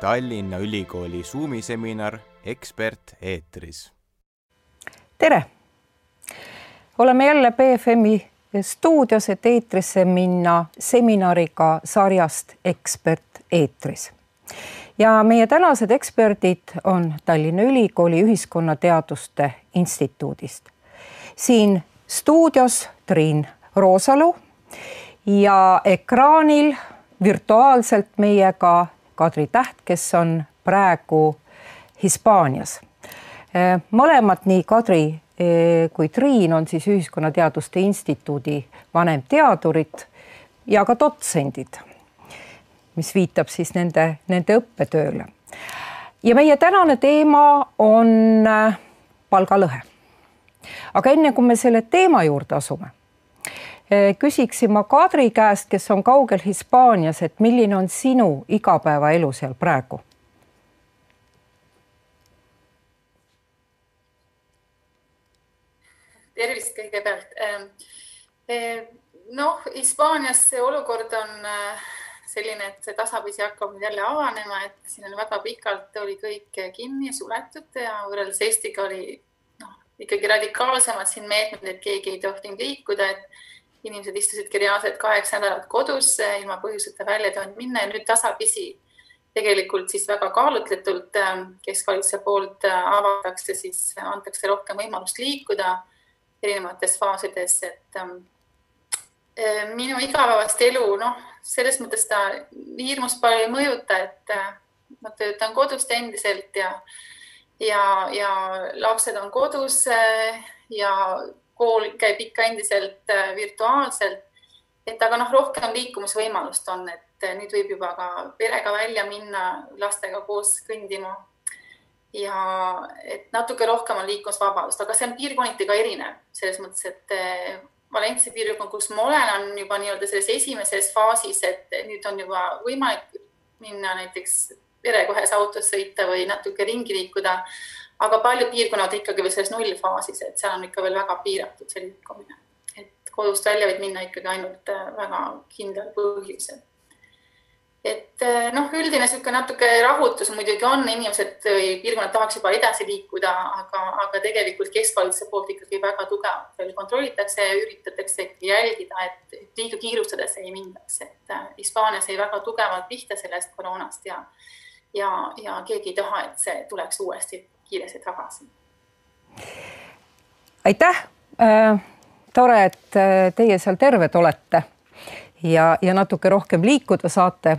Tallinna Ülikooli Zoomi seminar Ekspert eetris. tere! oleme jälle BFM-i stuudios, et eetrisse minna seminariga sarjast Ekspert eetris. ja meie tänased eksperdid on Tallinna Ülikooli Ühiskonnateaduste Instituudist. siin stuudios Triin Roosalu ja ekraanil virtuaalselt meiega Kadri Täht, kes on praegu Hispaanias. mõlemad, nii Kadri eh, kui Triin on siis Ühiskonnateaduste Instituudi vanemteadurid ja ka dotsendid, mis viitab siis nende, nende õppetööle. ja meie tänane teema on eh, palgalõhe. aga enne kui me selle teema juurde asume küsiksin ma Kadri käest, kes on kaugel Hispaanias, et milline on sinu igapäevaelu seal praegu? tervist kõigepealt. Ähm, eh, noh, Hispaanias see olukord on äh, selline, et see tasapisi hakkab nüüd jälle avanema, et siin on väga pikalt oli kõik kinni, suletud ja võrreldes Eestiga oli noh, ikkagi radikaalsemad siin meetmed, et keegi ei tohtinud liikuda, et inimesed istusidki reaalselt kaheksa nädalat kodus ilma põhjuseta välja ei tohinud minna ja nüüd tasapisi tegelikult siis väga kaalutletult ähm, keskvalitsuse poolt äh, avatakse, siis antakse rohkem võimalust liikuda erinevates faasides, et ähm, äh, minu igapäevast elu, noh, selles mõttes ta hirmus palju ei mõjuta, et äh, ma töötan kodust endiselt ja, ja, ja lapsed on kodus ja kool käib ikka endiselt äh, virtuaalselt. et aga noh, rohkem liikumisvõimalust on, et äh, nüüd võib juba ka perega välja minna, lastega koos kõndima. ja et natuke rohkem on liikumisvabadust, aga see on piirkonniti ka erinev selles mõttes, et äh, Valencia piirkond, kus ma olen, on juba nii-öelda selles esimeses faasis, et nüüd on juba võimalik minna näiteks perega ühes autos sõita või natuke ringi liikuda aga paljud piirkonnad ikkagi veel selles nullfaasis, et seal on ikka veel väga piiratud see liikumine. et kodust välja võid minna ikkagi ainult äh, väga kindlal põhjusel. et äh, noh, üldine niisugune natuke rahutus muidugi on, inimesed või piirkonnad tahaks juba edasi liikuda, aga, aga tegelikult keskvalitsuse poolt ikkagi väga tugevalt veel kontrollitakse ja üritatakse jälgida, et liiga kiirustades ei mindaks, et äh, Hispaania sai väga tugevalt pihta sellest koroonast ja ja, ja keegi ei taha, et see tuleks uuesti kiiresti tagasi. aitäh äh,. tore, et äh, teie seal terved olete ja, ja natuke rohkem liikuda saate.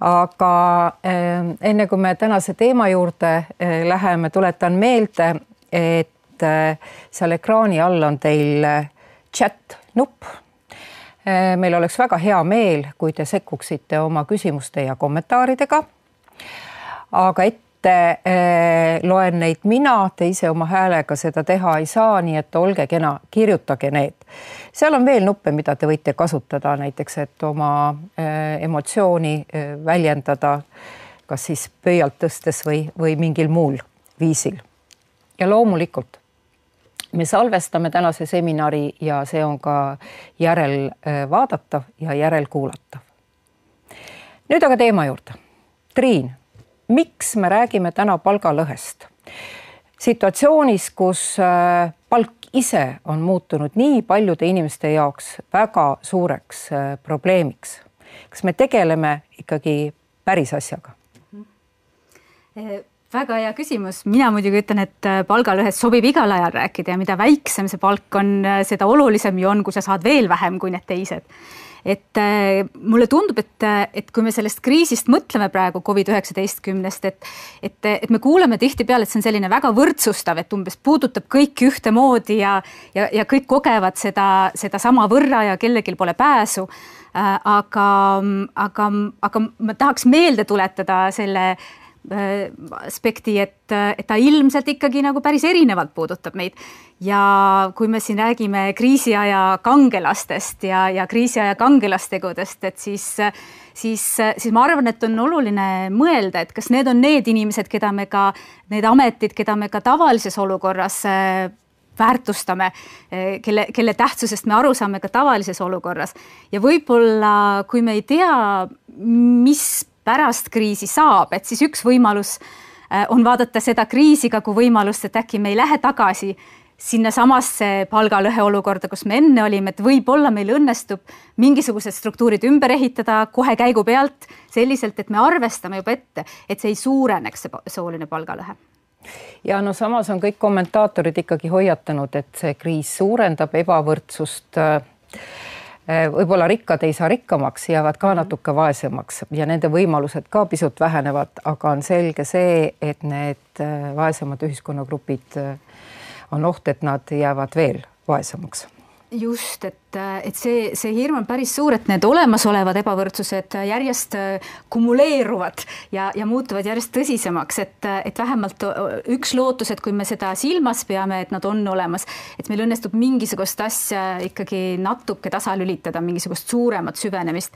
aga äh, enne kui me tänase teema juurde äh, läheme, tuletan meelde, et seal ekraani all on teil chat nupp meil oleks väga hea meel, kui te sekkuksite oma küsimuste ja kommentaaridega. aga et ette eh, loen neid mina, te ise oma häälega seda teha ei saa, nii et olge kena, kirjutage need. seal on veel nuppe, mida te võite kasutada näiteks, et oma eh, emotsiooni eh, väljendada, kas siis pöialt tõstes või, või mingil muul viisil. ja loomulikult me salvestame tänase seminari ja see on ka järelvaadatav ja järelkuulatav. nüüd aga teema juurde. Triin miks me räägime täna palgalõhest? situatsioonis, kus äh, palk ise on muutunud nii paljude inimeste jaoks väga suureks äh, probleemiks. kas me tegeleme ikkagi päris asjaga? Eh, väga hea küsimus, mina muidugi ütlen, et palgalõhest sobib igal ajal rääkida ja mida väiksem see palk on, seda olulisem ju on, kui sa saad veel vähem kui need teised et äh, mulle tundub, et, et kui me sellest kriisist mõtleme praegu Covid üheksateistkümnest, et, et, et me kuuleme tihtipeale, et see on selline väga võrdsustav, et umbes puudutab kõiki ühtemoodi ja, ja, ja kõik kogevad seda, seda samavõrra ja kellelgi pole pääsu. Äh, aga, aga, aga ma tahaks meelde tuletada selle Äh, aspekti, et, et ta ilmselt ikkagi nagu päris erinevalt puudutab meid. ja kui me siin räägime kriisiaja kangelastest ja, ja kriisiaja kangelastegudest, et siis, siis, siis ma arvan, et on oluline mõelda, et kas need on need inimesed, keda me ka, need ametid, keda me ka tavalises olukorras äh, väärtustame, äh, kelle, kelle tähtsusest me aru saame ka tavalises olukorras. ja võib-olla, kui me ei tea, mis pärast kriisi saab, et siis üks võimalus on vaadata seda kriisi ka kui võimalust, et äkki me ei lähe tagasi sinnasamasse palgalõhe olukorda, kus me enne olime, et võib-olla meil õnnestub mingisugused struktuurid ümber ehitada kohe käigu pealt selliselt, et me arvestame juba ette, et see ei suureneks, see sooline palgalõhe. Ja no samas on kõik kommentaatorid ikkagi hoiatanud, et see kriis suurendab ebavõrdsust äh, võib-olla rikkad ei saa rikkamaks, jäävad ka natuke vaesemaks ja nende võimalused ka pisut vähenevad, aga on selge see, et need äh, vaesemad ühiskonnagrupid äh, on oht, et nad jäävad veel vaesemaks just, et, et see, see hirm on päris suur, et need olemasolevad ebavõrdsused järjest äh, kumuleeruvad ja, ja muutuvad järjest tõsisemaks, et, et vähemalt üks lootus, et kui me seda silmas peame, et nad on olemas, et meil õnnestub mingisugust asja ikkagi natuke tasalülitada, mingisugust suuremat süvenemist.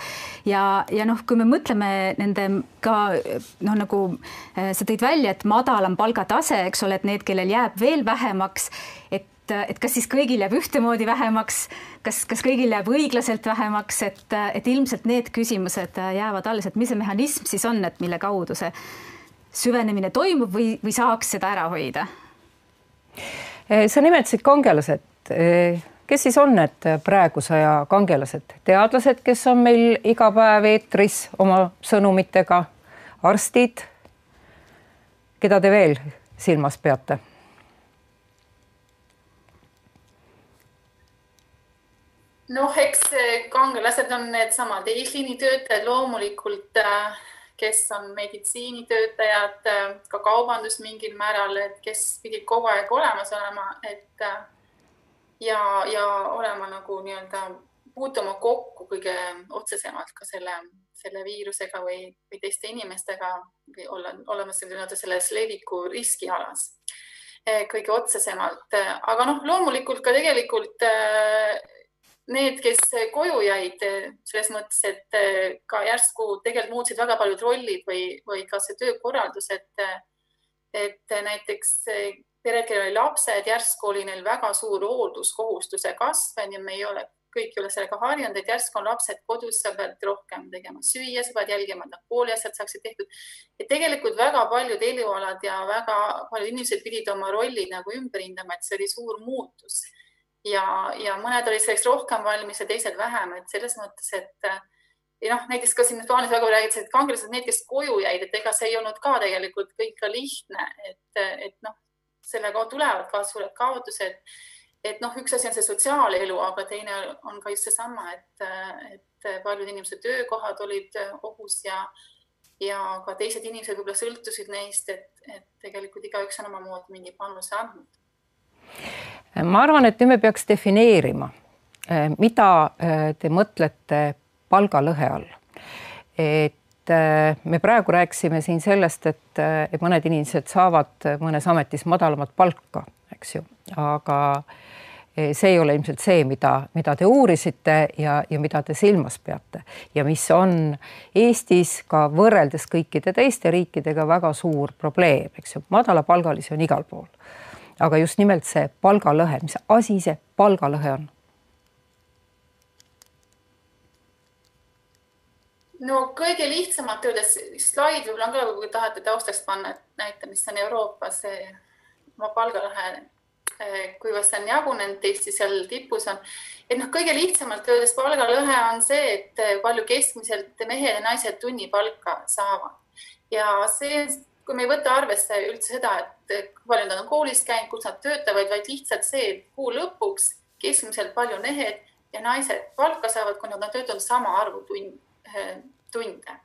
ja, ja noh, kui me mõtleme nende ka noh, nagu äh, sa tõid välja, et madalam palgatase, eks ole, et need, kellel jääb veel vähemaks, et et, et kas siis kõigil jääb ühtemoodi vähemaks, kas, kas kõigil jääb õiglaselt vähemaks, et, et ilmselt need küsimused jäävad alles, et mis see mehhanism siis on, et mille kaudu see süvenemine toimub või, või saaks seda ära hoida? sa nimetasid kangelased. kes siis on need praeguse aja kangelased? teadlased, kes on meil iga päev eetris oma sõnumitega, arstid, keda te veel silmas peate? Noh, eks kangelased on needsamad eesliinitöötajad loomulikult, äh, kes on meditsiinitöötajad, äh, ka kaubandus mingil määral, et kes pidid kogu aeg olemas olema, et äh, ja, ja olema nagu nii-öelda puutuma kokku kõige otsesemalt ka selle, selle viirusega või, või teiste inimestega või olla, olema nii-öelda selles leviku riskialas kõige otsesemalt. aga noh, loomulikult ka tegelikult need, kes koju jäid, selles mõttes, et eh, ka järsku tegelikult muutsid väga paljud rollid või, või ka see töökorraldus, et, et näiteks pered, kellel oli lapsed, järsku oli neil väga suur hoolduskohustuse kasv, on ju, me ei ole, kõik ei ole sellega harjunud, et järsku on lapsed kodus, sa pead rohkem tegema süüa, sa pead jälgima, et nad kooliasjad saaksid tehtud. et tegelikult väga paljud elualad ja väga paljud inimesed pidid oma rolli nagu ümber hindama, et see oli suur muutus ja, ja mõned olid selleks rohkem valmis ja teised vähem, et selles mõttes, et ja noh, näiteks ka siin plaanis väga räägitakse, et kangelased, need, kes koju jäid, et ega see ei olnud ka tegelikult kõik ka lihtne, et, et noh, sellega tulevad ka suured kaotused. et noh, üks asi on see sotsiaalelu, aga teine on ka just seesama, et, et paljud inimeste töökohad olid ohus ja, ja ka teised inimesed võib-olla sõltusid neist, et, et tegelikult igaüks on omamoodi mingi panuse andnud ma arvan, et nüüd me peaks defineerima, eh, mida eh, te mõtlete palgalõhe all. et eh, me praegu rääkisime siin sellest, et, et mõned inimesed saavad mõnes ametis madalamat palka, eks ju, aga see ei ole ilmselt see, mida, mida te uurisite ja, ja mida te silmas peate. Ja mis on Eestis ka võrreldes kõikide teiste riikidega väga suur probleem, eks ju, madalapalgalisi on igal pool aga just nimelt see palgalõhe, mis asi see palgalõhe on? no kõige lihtsamalt öeldes slaid võib-olla on ka, kui tahate taustaks panna, et näita, mis on Euroopas see palgalõhe, eh, kuidas see on jagunenud, Eesti seal tipus on. et noh, kõige lihtsamalt öeldes palgalõhe on see, et palju keskmiselt mehed ja naised tunnipalka saavad ja see kui me ei võta arvesse üldse seda, et kui palju nad on koolis käinud, kus nad töötavad, vaid lihtsalt see, et kuu lõpuks keskmiselt palju mehed ja naised palka saavad, kui nad on töötanud sama arvu tund, eh, tunde.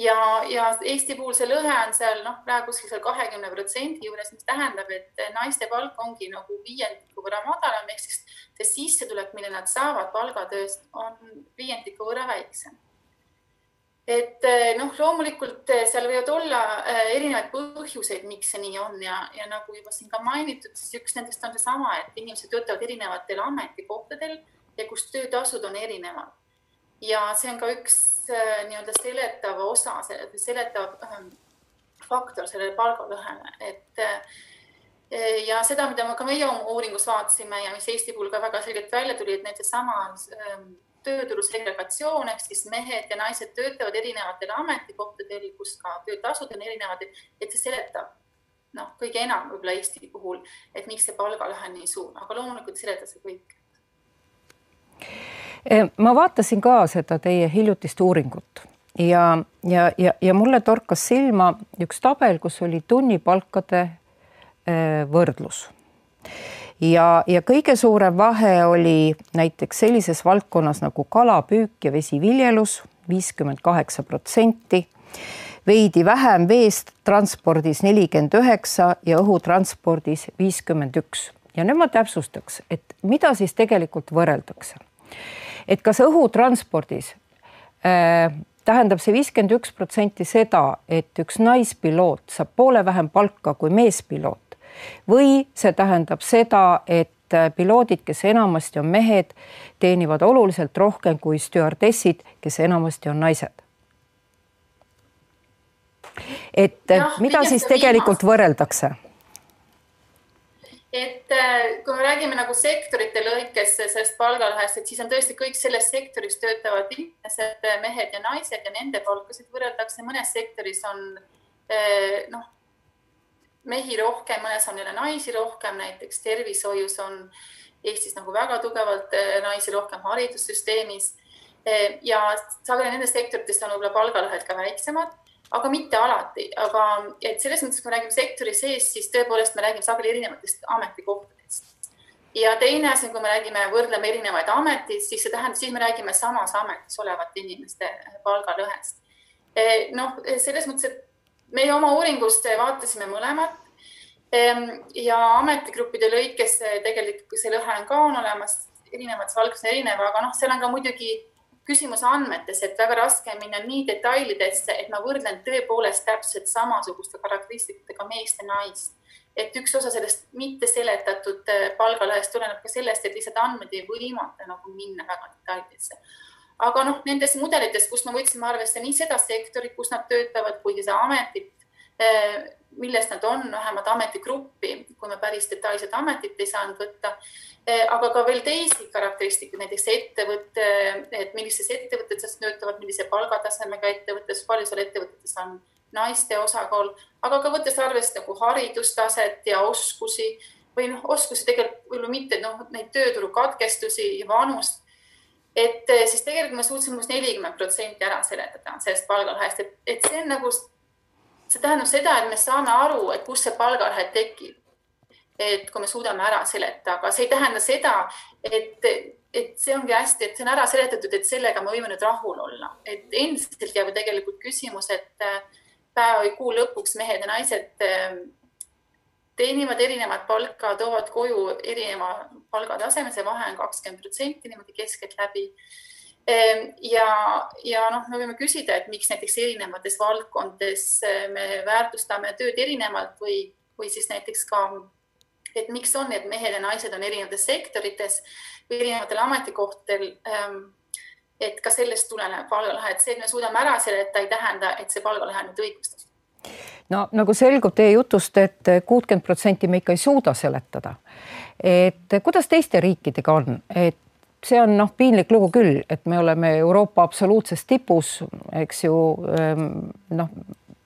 ja, ja Eesti puhul see lõhe on seal noh, praegu seal kahekümne protsendi juures, mis tähendab, et naiste palk ongi nagu viiendiku võrra madalam, ehk siis see sissetulek, mille nad saavad palgatööst, on viiendiku võrra väiksem et eh, noh, loomulikult eh, seal võivad olla eh, erinevaid põhjuseid, miks see nii on ja, ja nagu juba siin ka mainitud, siis üks nendest on seesama, et inimesed töötavad erinevatel ametikohtadel ja kus töötasud on erinevad. ja see on ka üks nii-öelda seletav osa, seletav ähm, faktor sellele palgalõhele, et ja seda, mida me ka meie uuringus vaatasime ja mis Eesti puhul ka väga selgelt välja tuli, et näiteks sama ähm, tööturu segregatsioon ehk siis mehed ja naised töötavad erinevatel ametikohtadel, kus ka töötasud on erinevad, et see seletab noh, kõige enam võib-olla Eesti puhul, et miks see palgalõhe nii suur, aga loomulikult ei seleta see kõik. E, ma vaatasin ka seda teie hiljutist uuringut ja, ja, ja, ja mulle torkas silma üks tabel, kus oli tunnipalkade e, võrdlus ja, ja kõige suurem vahe oli näiteks sellises valdkonnas nagu kalapüük ja vesiviljelus, viiskümmend kaheksa protsenti, veidi vähem veest transpordis nelikümmend üheksa ja õhutranspordis viiskümmend üks. ja nüüd ma täpsustaks, et mida siis tegelikult võrreldakse. et kas õhutranspordis äh, tähendab see viiskümmend üks protsenti seda, et üks naispiloot saab poole vähem palka kui meespiloot või see tähendab seda, et piloodid, kes enamasti on mehed, teenivad oluliselt rohkem kui stjuardessid, kes enamasti on naised. et ja, mida siis tegelikult viimast. võrreldakse? et äh, kui me räägime nagu sektorite lõikes sellest palgalõhest, et siis on tõesti kõik selles sektoris töötavad inimesed, mehed ja naised ja nende palkasid võrreldakse, mõnes sektoris on äh, noh mehi rohkem, mõnes on jälle naisi rohkem, näiteks tervishoius on Eestis nagu väga tugevalt eh, naisi rohkem haridussüsteemis. Eh, ja sageli nendes sektorites on võib-olla palgalõhed ka väiksemad, aga mitte alati, aga et selles mõttes, kui me räägime sektori sees, siis tõepoolest me räägime sageli erinevatest ametikohtadest. ja teine asi, kui me räägime, võrdleme erinevaid ameteid, siis see tähendab, siis me räägime samas ametis olevate inimeste palgalõhest. Eh, noh, selles mõttes, et meie oma uuringust vaatasime mõlemat ja ametigruppide lõikes tegelikult see lõhe on ka on olemas, erinevates valdkondades erinev, aga noh, seal on ka muidugi küsimus andmetes, et väga raske minna nii detailidesse, et ma võrdlen tõepoolest täpselt samasuguste karakteristikutega meest ja naist. et üks osa sellest mitte seletatud eh, palgalõhest tuleneb ka sellest, et lihtsalt andmed ei võimalda nagu minna väga detailidesse aga noh, nendes mudelites, kus me võtsime arvesse nii seda sektorit, kus nad töötavad, kui seda ametit, eh, millest nad on, vähemalt ametigruppi, kui me päris detailset ametit ei saanud võtta, eh, aga ka veel teisi karakteristikuid, näiteks ettevõte, et millises ettevõttes töötavad, millise palgatasemega ettevõttes, palju seal ettevõtetes on naiste osakaal, aga ka võttes arvesse nagu haridustaset ja oskusi või noh, oskusi tegelikult võib-olla mitte, noh, neid tööturu katkestusi ja vanust et eh, siis tegelikult me suutsime umbes nelikümmend protsenti ära seletada sellest palgalõhest, et, et see on nagu, see tähendab seda, et me saame aru, et kus see palgalõhe tekib. et kui me suudame ära seletada, aga see ei tähenda seda, et, et see ongi hästi, et see on ära seletatud, et sellega me võime nüüd rahul olla, et endiselt jääb ju tegelikult küsimus, et eh, päeva või kuu lõpuks mehed ja naised eh, teenivad erinevat palka, toovad koju erineva palgataseme, see vahe on kakskümmend protsenti niimoodi keskeltläbi. Ehm, ja, ja noh, me võime küsida, et miks näiteks erinevates valdkondades eh, me väärtustame tööd erinevalt või, või siis näiteks ka, et miks on, et mehed ja naised on erinevates sektorites või erinevatel ametikohtadel ehm, et ka sellest tuleneb palgalõhe, et see, et me suudame ära seletada, ei tähenda, et see palgalõhe nüüd õigustatud no nagu selgub teie jutust et, et kuutkümmend protsenti me ikka ei suuda seletada. et kuidas teiste riikidega on, et see on noh, piinlik lugu küll, et me oleme Euroopa absoluutses tipus, eks ju ehm, noh,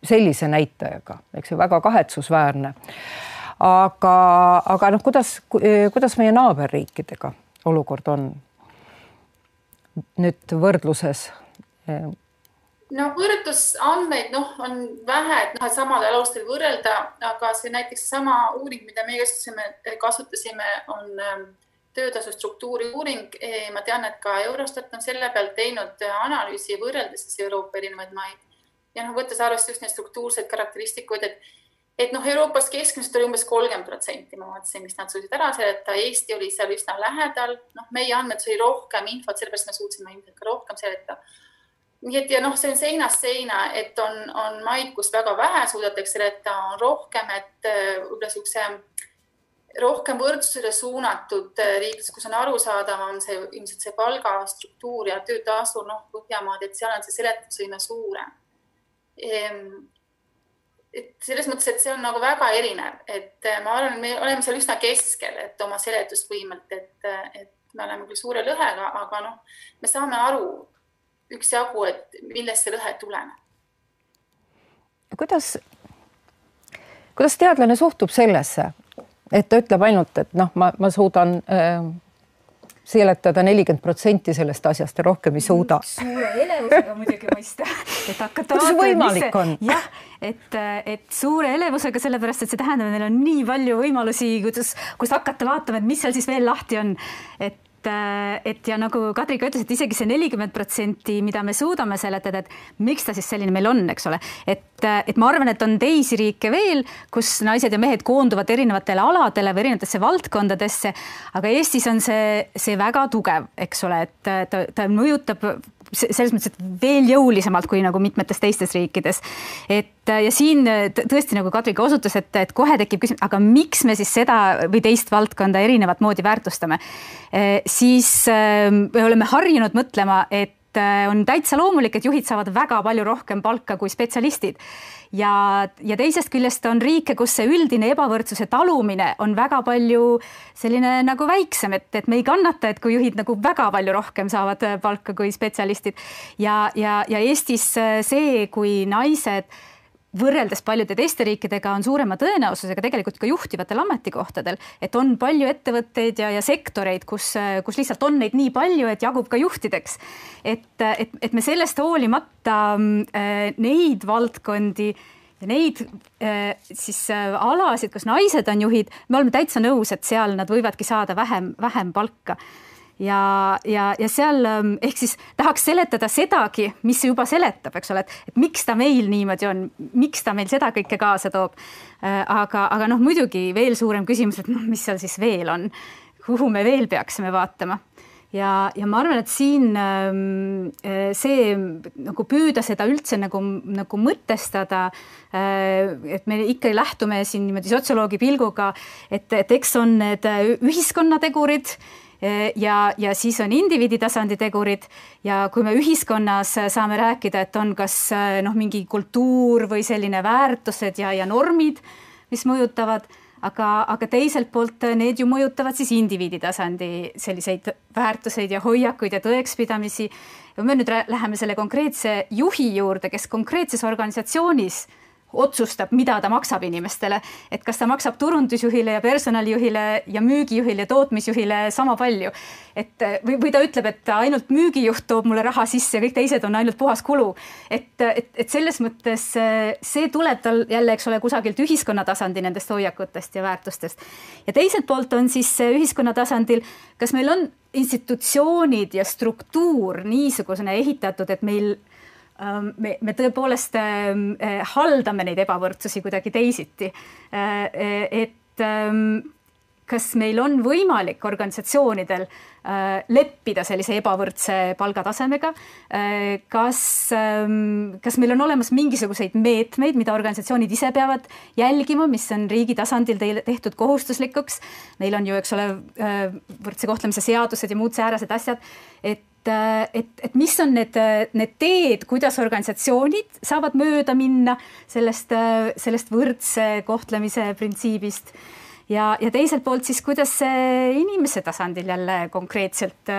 sellise näitajaga, eks ju, väga kahetsusväärne. aga, aga noh, kuidas, kuidas meie naaberriikidega olukord on nüüd võrdluses ehm, no võrdlusandmeid noh, on vähe, et noh, et samadel alustel võrrelda, aga see näiteks sama uuring, mida meie kasutasime, kasutasime, on ähm, töötasu struktuuri uuring. Ma tean, et ka Eurostat on selle pealt teinud analüüsi võrreldes siis Euroopa erinevaid maid. Ja noh, võttes arvesse just neid struktuurseid karakteristikuid, et et noh, Euroopas keskmiselt oli umbes kolmkümmend protsenti, ma vaatasin, mis nad suutsid ära seletada, Eesti oli seal üsna lähedal, noh, meie andmetes oli rohkem infot, sellepärast me suutsime ilmselt ka rohkem seletada nii et ja noh, see on seinast seina, et on, on maid, kus väga vähe suudetakse jätta, on rohkem, et äh, võib-olla niisuguse rohkem võrdsusele suunatud äh, riikides, kus on arusaadavam see ilmselt see palgastruktuur ja töötasu, noh, Põhjamaad, et seal on see seletusvõime suurem. Ehm, et selles mõttes, et see on nagu väga erinev, et äh, ma arvan, me oleme seal üsna keskel, et oma seletusvõimelt, et, et me oleme küll suure lõhega, aga noh, me saame aru üksjagu, et millest see lõhe tuleneb. kuidas, kuidas teadlane suhtub sellesse, et ta ütleb ainult, et noh, ma, ma suudan äh, seletada nelikümmend protsenti sellest asjast ja rohkem ei suuda. suure elevusega muidugi mõista, et hakata. kuidas see võimalik on? jah, et, et suure elevusega, sellepärast et see tähendab, et neil on nii palju võimalusi, kuidas, kus hakata vaatama, et mis seal siis veel lahti on. et et, et ja nagu Kadri ka ütles, et isegi see nelikümmend protsenti, mida me suudame seletada, et miks ta siis selline meil on, eks ole, et, et ma arvan, et on teisi riike veel, kus naised ja mehed koonduvad erinevatele aladele või erinevatesse valdkondadesse, aga Eestis on see, see väga tugev, eks ole, et ta, ta mõjutab selles mõttes, et veel jõulisemalt kui nagu mitmetes teistes riikides. et ja siin tõesti nagu Kadri ka osutas, et, et kohe tekib küsimus, aga miks me siis seda või teist valdkonda erinevat moodi väärtustame, siis me oleme harjunud mõtlema, et on täitsa loomulik, et juhid saavad väga palju rohkem palka kui spetsialistid ja, ja teisest küljest on riike, kus see üldine ebavõrdsuse talumine on väga palju selline nagu väiksem, et, et me ei kannata, et kui juhid nagu väga palju rohkem saavad palka kui spetsialistid. Ja, ja, ja Eestis see, kui naised võrreldes paljude teiste riikidega on suurema tõenäosusega tegelikult ka juhtivatel ametikohtadel, et on palju ettevõtteid ja, ja sektoreid, kus, kus lihtsalt on neid nii palju, et jagub ka juhtideks. et, et, et me sellest hoolimata äh, neid valdkondi ja neid äh, siis äh, alasid, kus naised on juhid, me oleme täitsa nõus, et seal nad võivadki saada vähem, vähem palka ja, ja, ja seal ähm, ehk siis tahaks seletada sedagi, mis see juba seletab, eks ole, et, et miks ta meil niimoodi on, miks ta meil seda kõike kaasa toob. Äh, aga, aga noh, muidugi veel suurem küsimus, et noh, mis seal siis veel on, kuhu me veel peaksime vaatama ja, ja ma arvan, et siin ähm, äh, see nagu püüda seda üldse nagu, nagu mõtestada, äh, et me ikka lähtume siin niimoodi sotsioloogi pilguga, et, et eks on need ühiskonnategurid ja, ja siis on indiviidi tasandi tegurid ja kui me ühiskonnas saame rääkida, et on kas noh, mingi kultuur või selline väärtused ja, ja normid, mis mõjutavad, aga, aga teiselt poolt need ju mõjutavad siis indiviidi tasandi selliseid väärtuseid ja hoiakuid ja tõekspidamisi. ja me nüüd läheme selle konkreetse juhi juurde, kes konkreetses organisatsioonis otsustab, mida ta maksab inimestele, et kas ta maksab turundusjuhile ja personalijuhile ja müügijuhile ja tootmisjuhile sama palju. et või, või ta ütleb, et ainult müügijuht toob mulle raha sisse kõik teised on ainult puhas kulu. et, et, et selles mõttes see tuleb tal jälle, eks ole, kusagilt ühiskonna tasandi nendest hoiakutest ja väärtustest. ja teiselt poolt on siis ühiskonna tasandil, kas meil on institutsioonid ja struktuur niisugusena ehitatud, et meil me, me tõepoolest ähm, äh, haldame neid ebavõrdsusi kuidagi teisiti. Äh, äh, et ähm, kas meil on võimalik organisatsioonidel leppida sellise ebavõrdse palgatasemega? kas, kas meil on olemas mingisuguseid meetmeid, mida organisatsioonid ise peavad jälgima, mis on riigi tasandil teile tehtud kohustuslikuks? meil on ju, eks ole, võrdse kohtlemise seadused ja muud säärased asjad, et et, et mis on need, need teed, kuidas organisatsioonid saavad mööda minna sellest, sellest võrdse kohtlemise printsiibist ja, ja teiselt poolt siis, kuidas see inimese tasandil jälle konkreetselt,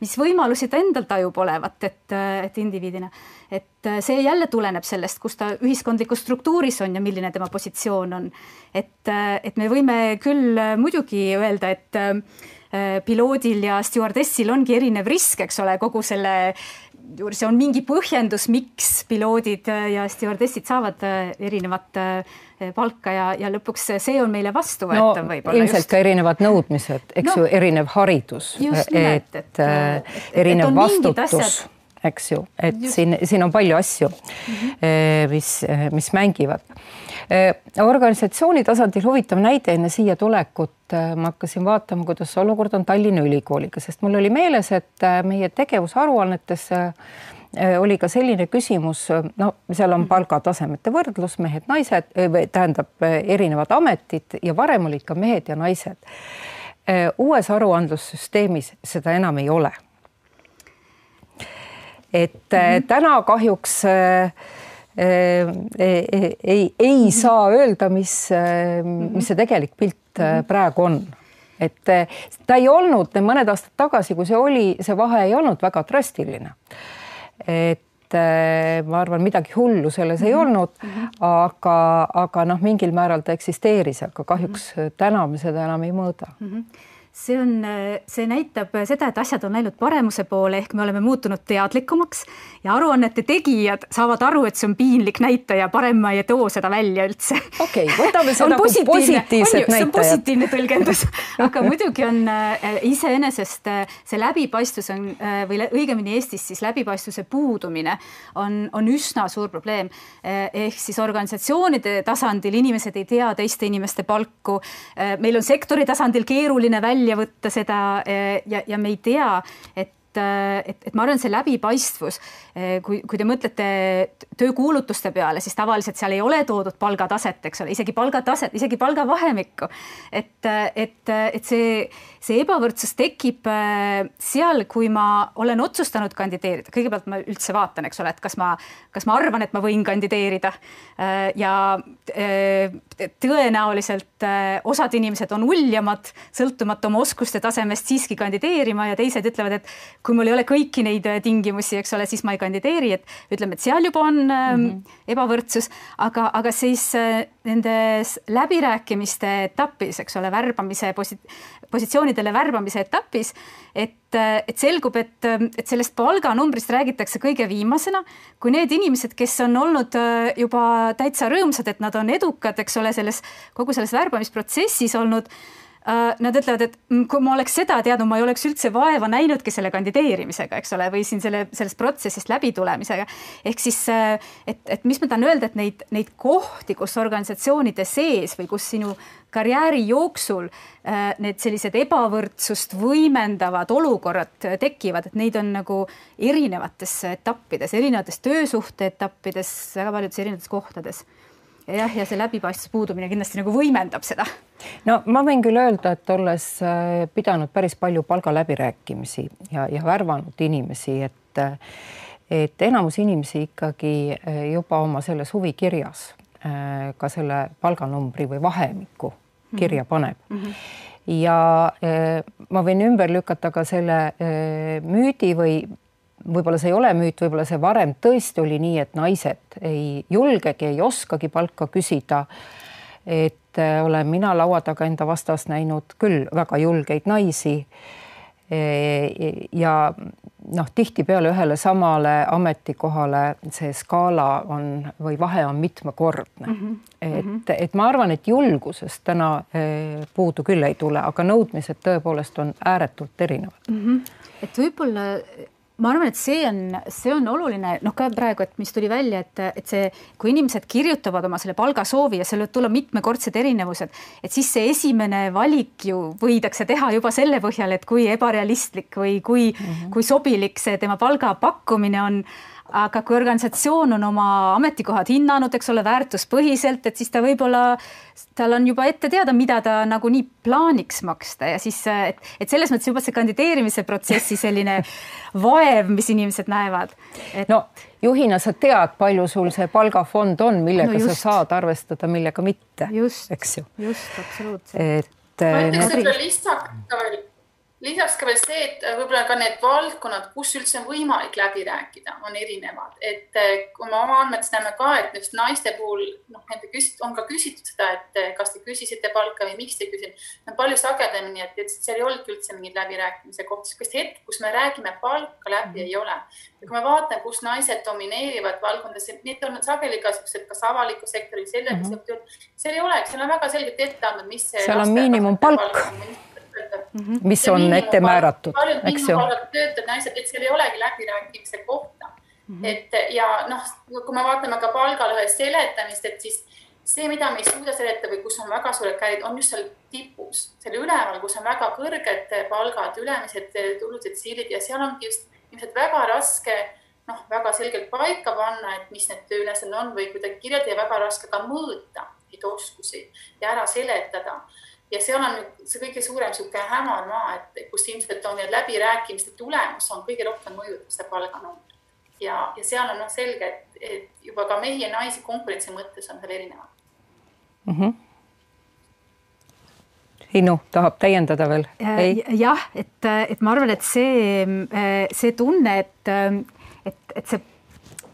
mis võimalusi ta endal tajub olevat, et, et indiviidina, et see jälle tuleneb sellest, kus ta ühiskondlikus struktuuris on ja milline tema positsioon on. et, et me võime küll muidugi öelda, et Äh, piloodil ja stjuardessil ongi erinev risk, eks ole, kogu selle juures on mingi põhjendus, miks piloodid ja stjuardessid saavad äh, erinevat äh, palka ja, ja lõpuks see on meile vastuvõetav no, võib-olla. ilmselt just. ka erinevad nõudmised, eks no, ju, erinev haridus, et, et, et erinev et vastutus eks ju, et Just. siin, siin on palju asju mm, -hmm. mis, mis mängivad. Eh, organisatsiooni tasandil huvitav näide enne siia tulekut, eh, ma hakkasin vaatama, kuidas olukord on Tallinna Ülikooliga, sest mul oli meeles, et meie tegevusaruannetes oli ka selline küsimus, no seal on mhm. palgatasemete võrdlus, mehed-naised, tähendab erinevad ametid ja varem olid ka mehed ja naised. uues aruandlussüsteemis seda enam ei ole et mm -hmm. täna kahjuks äh, ei, ei, ei saa öelda, mis, mis see tegelik pilt praegu on et ta ei olnud mõned aastad tagasi, kui see oli, see vahe ei olnud väga drastiline. et ma arvan, midagi hullu selles mm -hmm. ei mhm. olnud mm, -hmm. aga, aga noh, mingil määral ta eksisteeris, aga kahjuks mm -hmm. täna me seda enam ei mõõda mm. -hmm see on, see näitab seda, et asjad on läinud paremuse poole, ehk me oleme muutunud teadlikumaks ja aruannete tegijad saavad aru, et see on piinlik näitaja, parem ma ei too seda välja üldse. okei okay,, võtame seda kui positiivset näitajat. see on positiivne tõlgendus aga muidugi on äh, iseenesest äh, see läbipaistvus on äh, või õigemini Eestis siis läbipaistvuse puudumine on, on üsna suur probleem. ehk siis organisatsioonide tasandil inimesed ei tea teiste inimeste palku. meil on sektori tasandil keeruline välja välja võtta seda eh, ja, ja me ei tea, et et, et ma arvan, see läbipaistvus, eh, kui, kui te mõtlete töökuulutuste peale, siis tavaliselt seal ei ole toodud palgataset, eks ole, isegi palgataset, isegi palgavahemikku. et, et, et see, see ebavõrdsus tekib äh, seal, kui ma olen otsustanud kandideerida, kõigepealt ma üldse vaatan, eks ole, et kas ma, kas ma arvan, et ma võin kandideerida. Äh, ja äh, tõenäoliselt osad inimesed on uljamad, sõltumata oma oskuste tasemest siiski kandideerima ja teised ütlevad, et kui mul ei ole kõiki neid tingimusi, eks ole, siis ma ei kandideeri, et ütleme, et seal juba on mm -hmm. ebavõrdsus, aga, aga siis nendes läbirääkimiste etapis, eks ole, värbamise posi-, positsioonidele värbamise etapis, et, et selgub, et, et sellest palganumbrist räägitakse kõige viimasena, kui need inimesed, kes on olnud äh, juba täitsa rõõmsad, et nad on edukad, eks ole, selles kogu selles värbamisprotsessis olnud nad ütlevad, et kui ma oleks seda teadnud, ma ei oleks üldse vaeva näinudki selle kandideerimisega, eks ole, või siin selle, sellest protsessist läbitulemisega. ehk siis, äh, et, et mis ma tahan öelda, et neid, neid kohti, kus organisatsioonide sees või kus sinu karjääri jooksul äh, need sellised ebavõrdsust võimendavad olukorrad tekivad, et neid on nagu erinevates etappides, erinevates töösuhte etappides, väga paljudes erinevates kohtades jah, ja see läbipaistvuse puudumine kindlasti nagu võimendab seda. no ma võin küll öelda, et olles äh, pidanud päris palju palgaläbirääkimisi ja, ja värvanud inimesi, et äh, et enamus inimesi ikkagi äh, juba oma selles huvikirjas ka selle palganumbri või vahemiku kirja mhm. paneb mm. -hmm ja ma võin ümber lükata ka selle müüdi või võib-olla see ei ole müüt, võib-olla see varem tõesti oli nii, et naised ei julgegi, ei oskagi palka küsida. et äh, olen mina laua taga enda vastast näinud küll väga julgeid naisi. E, ja noh, tihtipeale ühele samale ametikohale see skaala on või vahe on mitmekordne mm. -hmm. et, mhm. et ma arvan, et julgusest täna e, puudu küll ei tule, aga nõudmised tõepoolest on ääretult erinevad mm. -hmm. et võib-olla ma arvan, et see on, see on oluline, noh ka praegu, et mis tuli välja, et, et see, kui inimesed kirjutavad oma selle palgasoovi ja seal võivad tulla mitmekordsed erinevused, et siis see esimene valik ju võidakse teha juba selle põhjal, et kui ebarealistlik või kui mm, -hmm. kui sobilik see tema palga pakkumine on aga kui organisatsioon on oma ametikohad hinnanud, eks ole, väärtuspõhiselt, et siis ta võib-olla, tal on juba ette teada, mida ta nagunii plaaniks maksta ja siis, et, et selles mõttes juba see kandideerimise protsessi selline vaev, mis inimesed näevad et.... no juhina sa tead, palju sul see palgafond on, millega no just. sa saad arvestada, millega mitte, eks ju. just, absoluutselt. et. ma ütleks ka veel lisaks ka veel see, et äh, võib-olla ka need valdkonnad, kus üldse on võimalik läbi rääkida, on erinevad, et äh, kui me oma andmetes näeme ka, et just naiste puhul noh, nende küsit-, on ka küsitud seda, et äh, kas te küsisite palka või miks te ei küsinud. palju sagedamini, et, et seal ei olnudki üldse mingeid läbirääkimise kohti, sihukest hetk, kus me räägime palka läbi mm, -hmm. ei ole. ja kui me vaatame, kus naised domineerivad valdkondades, need on sageli ka siuksed, kas avaliku sektori, sellega mm -hmm. seal ei ole, seal on väga selgelt ette andnud, mis. seal on miinimumpalk Mm -hmm. Mis on ette määratud, eks ju. töötajad, naised, et seal ei olegi läbirääkimise kohta mm. -hmm. et ja noh, kui me vaatame ka palgalõhe seletamist, et siis see, mida me ei suuda seletada või kus on väga suured käed, on just seal tipus, seal üleval, kus on väga kõrged palgad, ülemised tulused siilid ja seal ongi just ilmselt väga raske noh, väga selgelt paika panna, et mis need tööülesanded on või kuidagi kirjeldada ja väga raske ka mõõta neid oskusi ja ära seletada ja seal on nüüd see kõige suurem niisugune hämar maa, et kus ilmselt on need läbirääkimiste tulemus on kõige rohkem mõjutab seda palganumber. ja, ja seal on noh, selge, et, et juba ka mehi ja naisi konkurentsi mõttes on seal erinevad mm. -hmm. Innu tahab täiendada veel? jah, et, et ma arvan, et see, see tunne, et, et, et see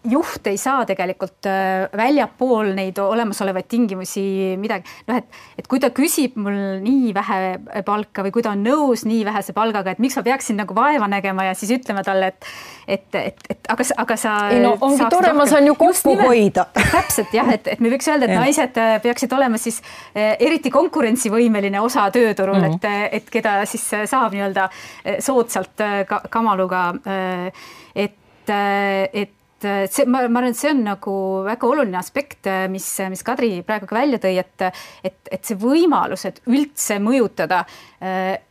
juht ei saa tegelikult äh, väljapool neid olemasolevaid tingimusi midagi, noh, et, et kui ta küsib mul nii vähe palka või kui ta on nõus nii vähese palgaga, et miks ma peaksin nagu vaeva nägema ja siis ütlema talle, et, et, et, et aga, aga sa. ei no ongi tore, ma saan ju kokku hoida. täpselt jah, et, et me võiks öelda, et ja. naised äh, peaksid olema siis äh, eriti konkurentsivõimeline osa tööturul mm, -hmm. et, et keda siis saab nii-öelda soodsalt kamaluga, et, et et see, ma, ma arvan, et see on nagu väga oluline aspekt, mis, mis Kadri praegu ka välja tõi, et, et, et see võimalus, et üldse mõjutada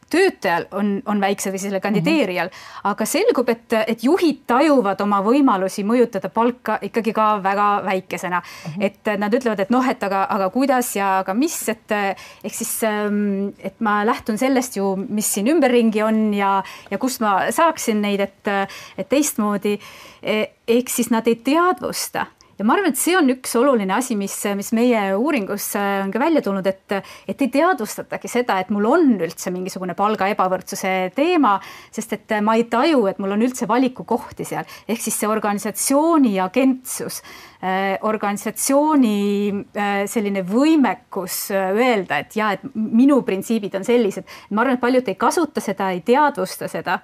töötajal on, on väiksed või sellel kandideerijal mm, -hmm. aga selgub, et, et juhid tajuvad oma võimalusi mõjutada palka ikkagi ka väga väikesena mm. -hmm. et nad ütlevad, et noh, et aga, aga kuidas ja aga mis, et ehk siis, ähm, et ma lähtun sellest ju, mis siin ümberringi on ja, ja kust ma saaksin neid, et, et teistmoodi e, ehk siis nad ei teadvusta ja ma arvan, et see on üks oluline asi, mis, mis meie uuringus äh, on ka välja tulnud, et, et ei teadvustatagi seda, et mul on üldse mingisugune palga ebavõrdsuse teema, sest et ma ei taju, et mul on üldse valikukohti seal, ehk siis see organisatsiooni agentsus äh, organisatsiooni äh, selline võimekus öelda, et ja et minu printsiibid on sellised, ma arvan, et paljud ei kasuta seda, ei teadvusta seda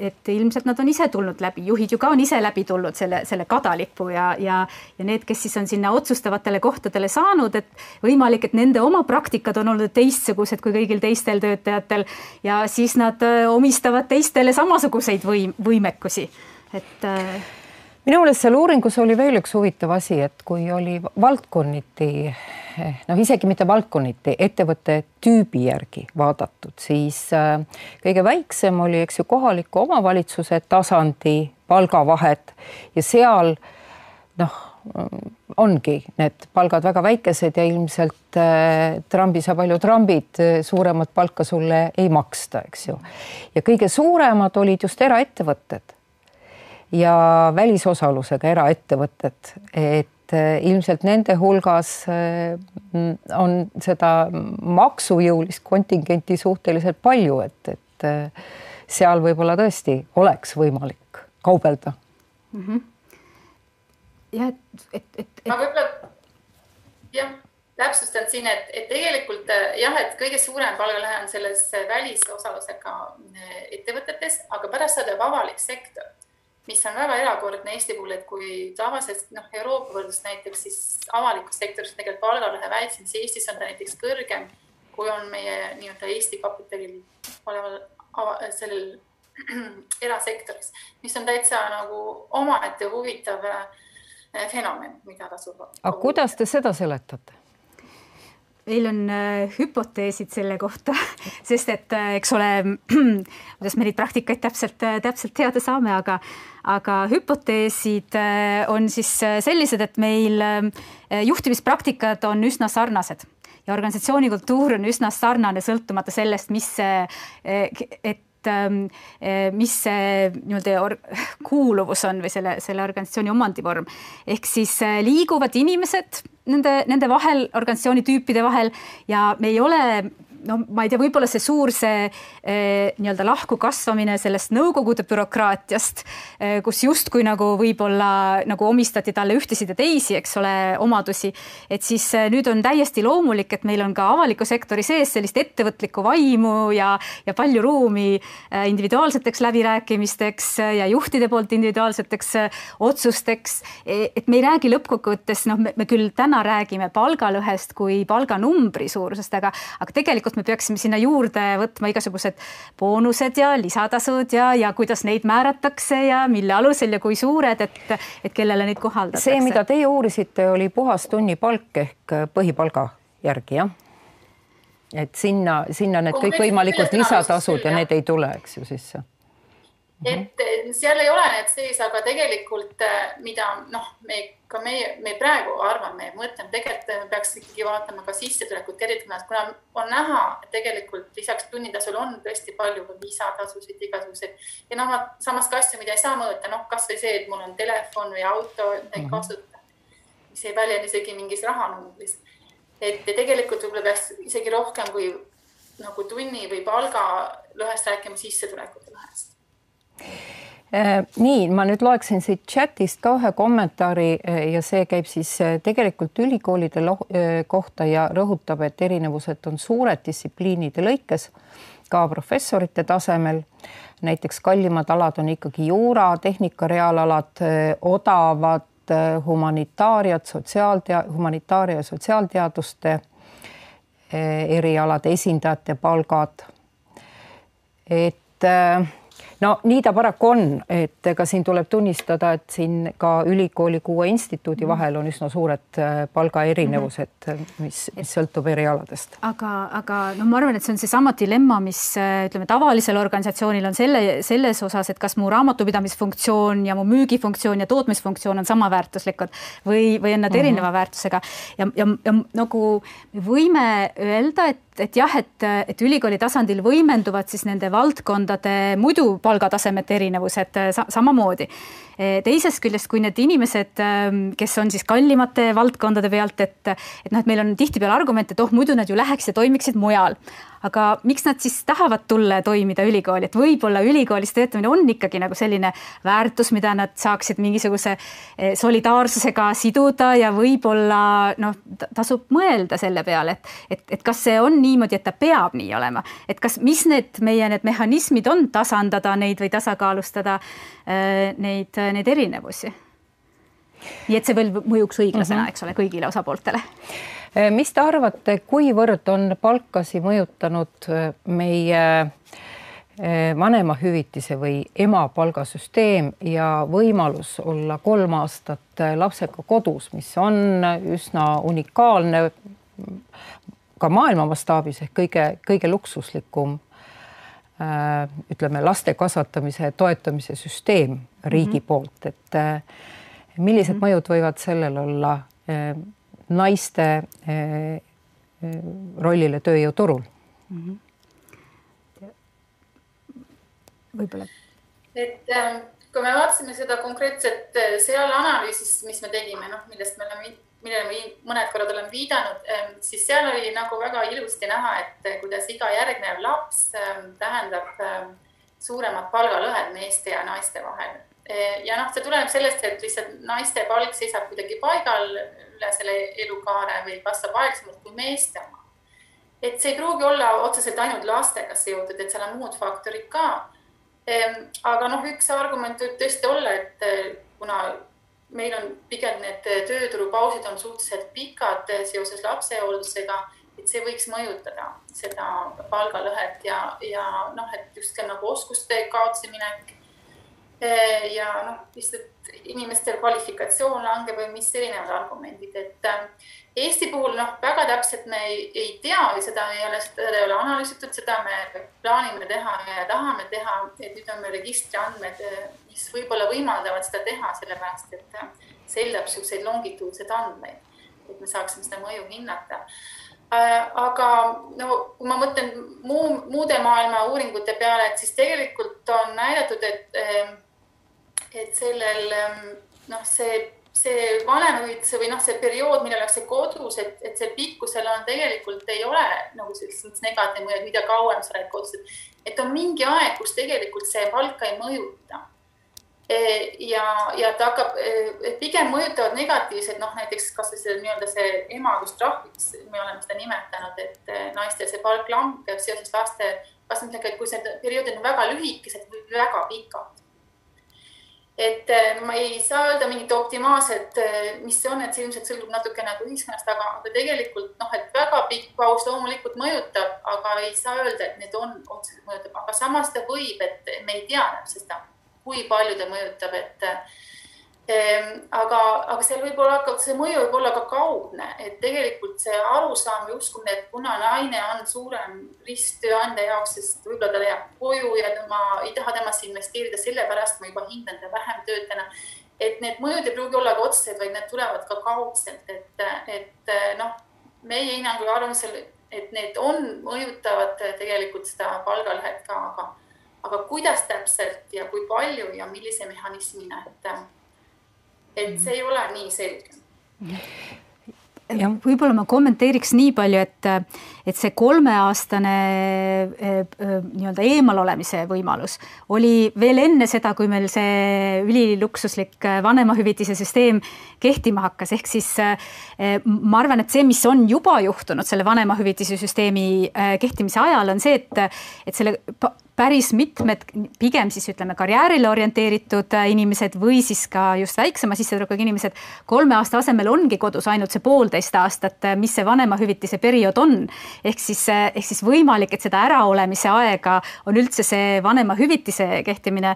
et ilmselt nad on ise tulnud läbi, juhid ju ka on ise läbi tulnud selle, selle kadalipu ja, ja, ja need, kes siis on sinna otsustavatele kohtadele saanud, et võimalik, et nende oma praktikad on olnud teistsugused kui kõigil teistel töötajatel ja siis nad äh, omistavad teistele samasuguseid võim-, võimekusi, et äh, minu meelest seal uuringus oli veel üks huvitav asi, et kui oli valdkonniti noh, isegi mitte valdkonniti, ettevõtte tüübi järgi vaadatud, siis äh, kõige väiksem oli, eks ju, kohaliku omavalitsuse tasandi palgavahed ja seal noh, ongi need palgad väga väikesed ja ilmselt äh, trambis ja palju trambid, suuremat palka sulle ei maksta, eks ju. ja kõige suuremad olid just eraettevõtted ja välisosalusega eraettevõtted, et et äh, ilmselt nende hulgas äh, on seda maksujõulist kontingenti suhteliselt palju, et, et äh, seal võib-olla tõesti oleks võimalik kaubelda mm. -hmm. ja et, et, et, et.... ma võib-olla jah, täpsustan siin, et, et tegelikult jah, et kõige suurem palgalõhe on selles välisosalusega ettevõtetes, aga pärast seda tuleb avalik sektor mis on väga erakordne Eesti puhul, et kui tavaliselt noh, Euroopa võrdlus näiteks siis avalikus sektoris tegelikult palgalõhe väiksem, siis Eestis on ta näiteks kõrgem, kui on meie nii-öelda Eesti kapitalil oleval sellel erasektoris, mis on täitsa nagu omaette huvitav äh, fenomen, mida tasub. aga kuidas te seda seletate? Meil on äh, hüpoteesid selle kohta, sest et äh, eks ole, kuidas me neid praktikaid täpselt, äh, täpselt teada saame, aga, aga hüpoteesid on siis sellised, et meil juhtimispraktikad on üsna sarnased ja organisatsiooni kultuur on üsna sarnane, sõltumata sellest, mis et mis see nii-öelda kuuluvus on või selle, selle organisatsiooni omandivorm. ehk siis liiguvad inimesed nende, nende vahel, organisatsiooni tüüpide vahel ja me ei ole no ma ei tea, võib-olla see suur, see eh, nii-öelda lahkukasvamine sellest Nõukogude bürokraatiast eh,, kus justkui nagu võib-olla nagu omistati talle ühtesid ja teisi, eks ole, omadusi. et siis eh, nüüd on täiesti loomulik, et meil on ka avaliku sektori sees sellist ettevõtlikku vaimu ja, ja palju ruumi individuaalseteks läbirääkimisteks ja juhtide poolt individuaalseteks otsusteks. E, et me ei räägi lõppkokkuvõttes, noh, me küll täna räägime palgalõhest kui palganumbri suurusest, aga, aga tegelikult tegelikult me peaksime sinna juurde võtma igasugused boonused ja lisatasud ja, ja kuidas neid määratakse ja mille alusel ja kui suured, et, et kellele neid kohaldatakse. see, mida teie uurisite, oli puhas tunnipalk ehk põhipalga järgi, jah? et sinna, sinna need kõikvõimalikud lisatasud ja need ei tule, eks ju, sisse et seal ei ole need sees, aga tegelikult, mida noh, me ka meie, me praegu arvame, mõtleme, tegelikult peaks ikkagi vaatama ka sissetulekut tervikuna, kuna on näha, et tegelikult lisaks tunnitasule on tõesti palju lisatasusid igasuguseid ja noh, samas ka asju, mida ei saa mõõta, noh, kasvõi see, et mul on telefon või auto, mida ei mhm. kasuta, mis ei väljenda isegi mingis rahanumbris. et tegelikult võib-olla peaks isegi rohkem kui nagu tunni või palgalõhest rääkima sissetulekute lõhest Äh, nii, ma nüüd loeksin siit chatist ka ühe kommentaari äh, ja see käib siis äh, tegelikult ülikoolide kohta ja rõhutab, et erinevused on suured distsipliinide lõikes, ka professorite tasemel. näiteks kallimad alad on ikkagi juura, tehnika reaalalad, odavad humanitaariad, sotsiaaltea-, humanitaaria ja sotsiaalteaduste erialade esindajate palgad. et äh, no nii ta paraku on, et ega siin tuleb tunnistada, et siin ka ülikooli kuue instituudi mhm. vahel on üsna suured äh, palgaerinevused, mhm. mis, mis sõltub erialadest. aga, aga noh, ma arvan, et see on seesama dilemma, mis äh, ütleme, tavalisel organisatsioonil on selle, selles osas, et kas mu raamatupidamisfunktsioon ja mu müügifunktsioon ja tootmisfunktsioon on samaväärtuslikud või, või on nad mm -hmm. erineva väärtusega ja, ja, ja nagu me võime öelda, et et jah, et, et ülikooli tasandil võimenduvad siis nende valdkondade muidu palgatasemete erinevused sa samamoodi. Teisest küljest, kui need inimesed, kes on siis kallimate valdkondade pealt, et, et noh, et meil on tihtipeale argument, et oh, muidu nad ju läheks ja toimiksid mujal. Aga miks nad siis tahavad tulla ja toimida ülikooli, et võib-olla ülikoolis töötamine on ikkagi nagu selline väärtus, mida nad saaksid mingisuguse eh, solidaarsusega siduda ja võib-olla noh, tasub mõelda selle peale, et, et, et kas see on niimoodi, et ta peab nii olema, et kas, mis need meie need mehhanismid on tasandada neid või tasakaalustada äh, neid, neid erinevusi. nii et see veel mõjuks õiglasena mm, -hmm. eks ole, kõigile osapooltele Eh, mis te arvate, kuivõrd on palkasi mõjutanud eh, meie eh, vanemahüvitise või emapalgasüsteem ja võimalus olla kolm aastat lapsega kodus, mis on üsna unikaalne ka maailma mastaabis ehk kõige, kõige luksuslikum ütleme, laste kasvatamise toetamise süsteem riigi mm -hmm. poolt, et millised mm -hmm. mõjud võivad sellel olla naiste eh, eh, rollile tööjõuturul mm. -hmm. võib-olla. et ähm, kui me vaatasime seda konkreetset äh, seal analüüsis, mis me tegime, noh, millest me oleme, millele me mõned korrad oleme viidanud, ähm, siis seal oli nagu väga ilusti näha, et äh, kuidas iga järgnev laps ähm, tähendab suuremat palgalõhet meeste ja naiste vahel ja noh, see tuleneb sellest, et lihtsalt naiste palk seisab kuidagi paigal üle selle elukaare või kasvab aeglasemalt kui meeste oma. et see ei pruugi olla otseselt ainult lastega seotud, et seal on muud faktorid ka. Ehm, aga noh, üks argument võib tõesti olla, et eh, kuna meil on pigem need tööturupausid on suhteliselt pikad seoses lapsehooldusega, et see võiks mõjutada seda palgalõhet ja, ja noh, et just nagu oskuste kaotsi minek. Eh, ja noh, lihtsalt inimestel kvalifikatsioon langeb või mis erinevad argumendid, et äh, Eesti puhul noh, väga täpselt me ei, ei tea või seda ei ole, seda ei ole analüüsitud, seda me plaanime teha ja tahame teha, et nüüd on meil registriandmed, äh, mis võib-olla võimaldavad seda teha, sellepärast et äh, see eeldab niisuguseid longituudseid andmeid, et me saaksime seda mõju hinnata. Aga no kui ma mõtlen muu, muude maailma uuringute peale, et siis tegelikult on näidatud, et et sellel ähm, noh, see, see vanemahüvitise või noh, see periood, millal ollakse kodus, et, et see pikkusel on tegelikult ei ole nagu sellises negatiivne mõju, mida kauem sa oled kodus, et on mingi aeg, kus tegelikult see palka ei mõjuta ja, ja ta hakkab, e, pigem mõjutavad negatiivsed, noh näiteks kasvõi see nii-öelda see emadustrahviks, me oleme seda nimetanud, et e, naistel see palk langeb seoses laste kasvamisega, et kui see periood on väga lühikesed või väga pikad. Et ma ei saa öelda mingit optimaalset, mis see on, et see ilmselt sõltub natuke nagu ühiskonnast, aga, aga tegelikult noh, et väga pikk paus loomulikult mõjutab, aga ei saa öelda, et need on otseselt mõjutab, aga samas ta võib, et me ei tea täpselt seda, kui palju ta mõjutab, et Ehm, aga, aga seal võib olla ka, see mõju võib olla ka kaudne, et tegelikult see arusaam ja uskumine, et kuna naine on suurem risk tööandja jaoks, sest võib-olla ta jääb koju ja ma ei taha temasse investeerida, sellepärast ma juba hindan teda vähem töötajana. et need mõjud ei pruugi olla ka otsesed, vaid need tulevad ka kaudselt, et, et noh, meie hinnangul arvamusel, et need on, mõjutavad tegelikult seda palgalõhet ka, aga, aga kuidas täpselt ja kui palju ja millise mehhanismina, et et see ei ole nii selge. Võib-olla ma kommenteeriks nii palju, et, et see kolmeaastane eh, eh, nii-öelda eemalolemise võimalus oli veel enne seda, kui meil see üliluksuslik vanemahüvitise süsteem kehtima hakkas, ehk siis eh, ma arvan, et see, mis on juba juhtunud selle vanemahüvitise süsteemi kehtimise ajal, on see, et, et selle päris mitmed pigem siis ütleme karjäärile orienteeritud äh, inimesed või siis ka just väiksema sissetulekuga inimesed kolme aasta asemel ongi kodus ainult see poolteist aastat, äh, mis see vanemahüvitise periood on. ehk siis, äh, ehk siis võimalik, et seda äraolemise aega on üldse see vanemahüvitise kehtimine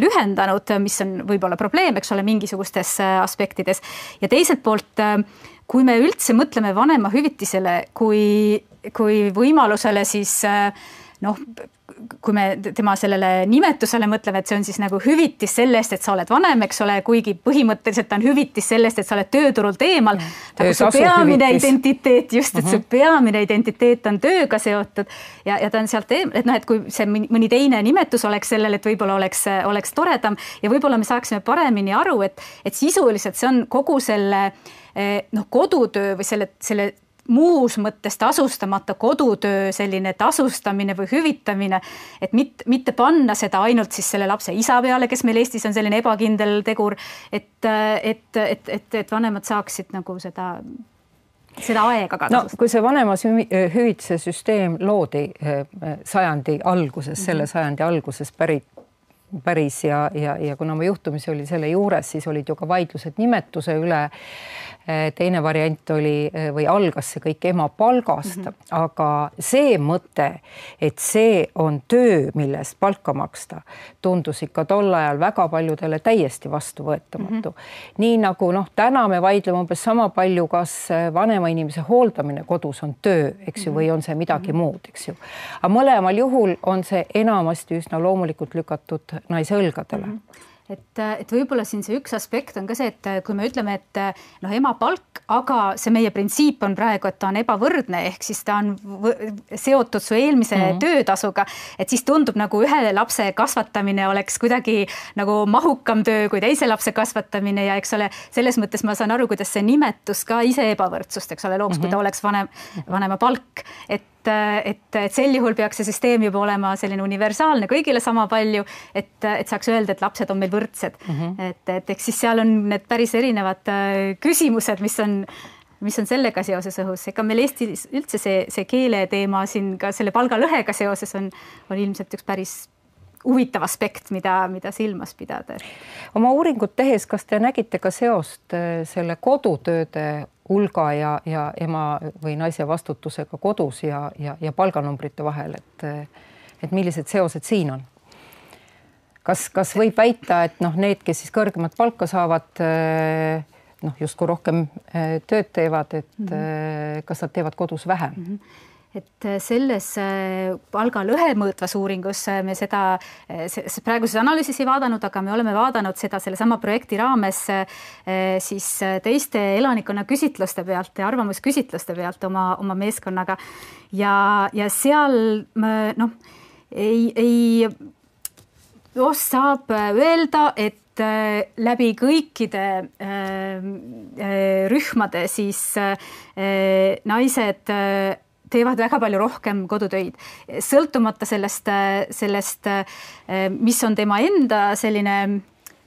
lühendanud, mis on võib-olla probleem, eks ole, mingisugustes aspektides ja teiselt poolt kui me üldse mõtleme vanemahüvitisele kui, kui võimalusele, siis noh, kui me tema sellele nimetusele mõtleme, et see on siis nagu hüvitis selle eest, et sa oled vanem, eks ole, kuigi põhimõtteliselt on hüvitis selle eest, et sa oled tööturult eemal. nagu su peamine hüvitis. identiteet, just, et uh -huh. su peamine identiteet on tööga seotud ja, ja ta on sealt eemal, et noh, et kui see mõni teine nimetus oleks sellel, et võib-olla oleks, oleks toredam ja võib-olla me saaksime paremini aru, et, et sisuliselt see on kogu selle eh, noh, kodutöö või selle, selle muus mõttes tasustamata kodutöö selline tasustamine või hüvitamine, et mitte, mitte panna seda ainult siis selle lapse isa peale, kes meil Eestis on selline ebakindel tegur, et, et, et, et, et vanemad saaksid nagu seda seda aega ka tasustada no,. kui see vanemahüvitise süsteem loodi eh, sajandi alguses -hmm. selle sajandi alguses pärit päris ja, ja, ja kuna ma juhtumisi oli selle juures, siis olid ju ka vaidlused nimetuse üle teine variant oli eh, või algas see kõik ema palgast mm, -hmm. aga see mõte, et see on töö, mille eest palka maksta, tundus ikka tol ajal väga paljudele täiesti vastuvõetamatu mm. -hmm. nii nagu noh, täna me vaidleme umbes sama palju, kas eh, vanema inimese hooldamine kodus on töö, eks ju, või on see midagi mm -hmm. muud, eks ju. aga mõlemal juhul on see enamasti üsna loomulikult lükatud naise õlgadele mm. -hmm et, et võib-olla siin see üks aspekt on ka see, et kui me ütleme, et noh, ema palk, aga see meie printsiip on praegu, et ta on ebavõrdne, ehk siis ta on seotud su eelmise mm -hmm. töötasuga, et siis tundub nagu ühe lapse kasvatamine oleks kuidagi nagu mahukam töö kui teise lapse kasvatamine ja eks ole, selles mõttes ma saan aru, kuidas see nimetus ka ise ebavõrdsust, eks ole, looks mm, -hmm. kui ta mhm. oleks vanem, vanema palk, et et, et, et sel juhul peaks see süsteem juba olema selline universaalne, kõigile sama palju, et, et saaks öelda, et lapsed on meil võrdsed mm. -hmm. et, et eks siis seal on need päris erinevad äh, küsimused, mis on mis on sellega seoses õhus, ega meil Eestis üldse see, see keeleteema siin ka selle palgalõhega seoses on, on ilmselt üks päris huvitav aspekt, mida, mida silmas pidada. oma uuringut tehes, kas te nägite ka seost äh, selle kodutööde hulga ja, ja ema või naise vastutusega kodus ja, ja, ja palganumbrite vahel, et et millised seosed siin on? kas, kas võib väita, et noh, need, kes siis kõrgemat palka saavad, noh, justkui rohkem tööd teevad, et mm -hmm. kas nad teevad kodus vähem mm? -hmm et äh, selles äh, palgalõhe mõõtvas uuringus äh, me seda praeguses analüüsis ei vaadanud, aga me oleme vaadanud seda sellesama projekti raames siis teiste elanikkonna küsitluste pealt ja arvamusküsitluste pealt oma, oma meeskonnaga. ja, ja seal noh, ei, ei noh, saab öelda, et läbi kõikide rühmade siis naised teevad väga palju rohkem kodutöid, sõltumata sellest, sellest, mis on tema enda selline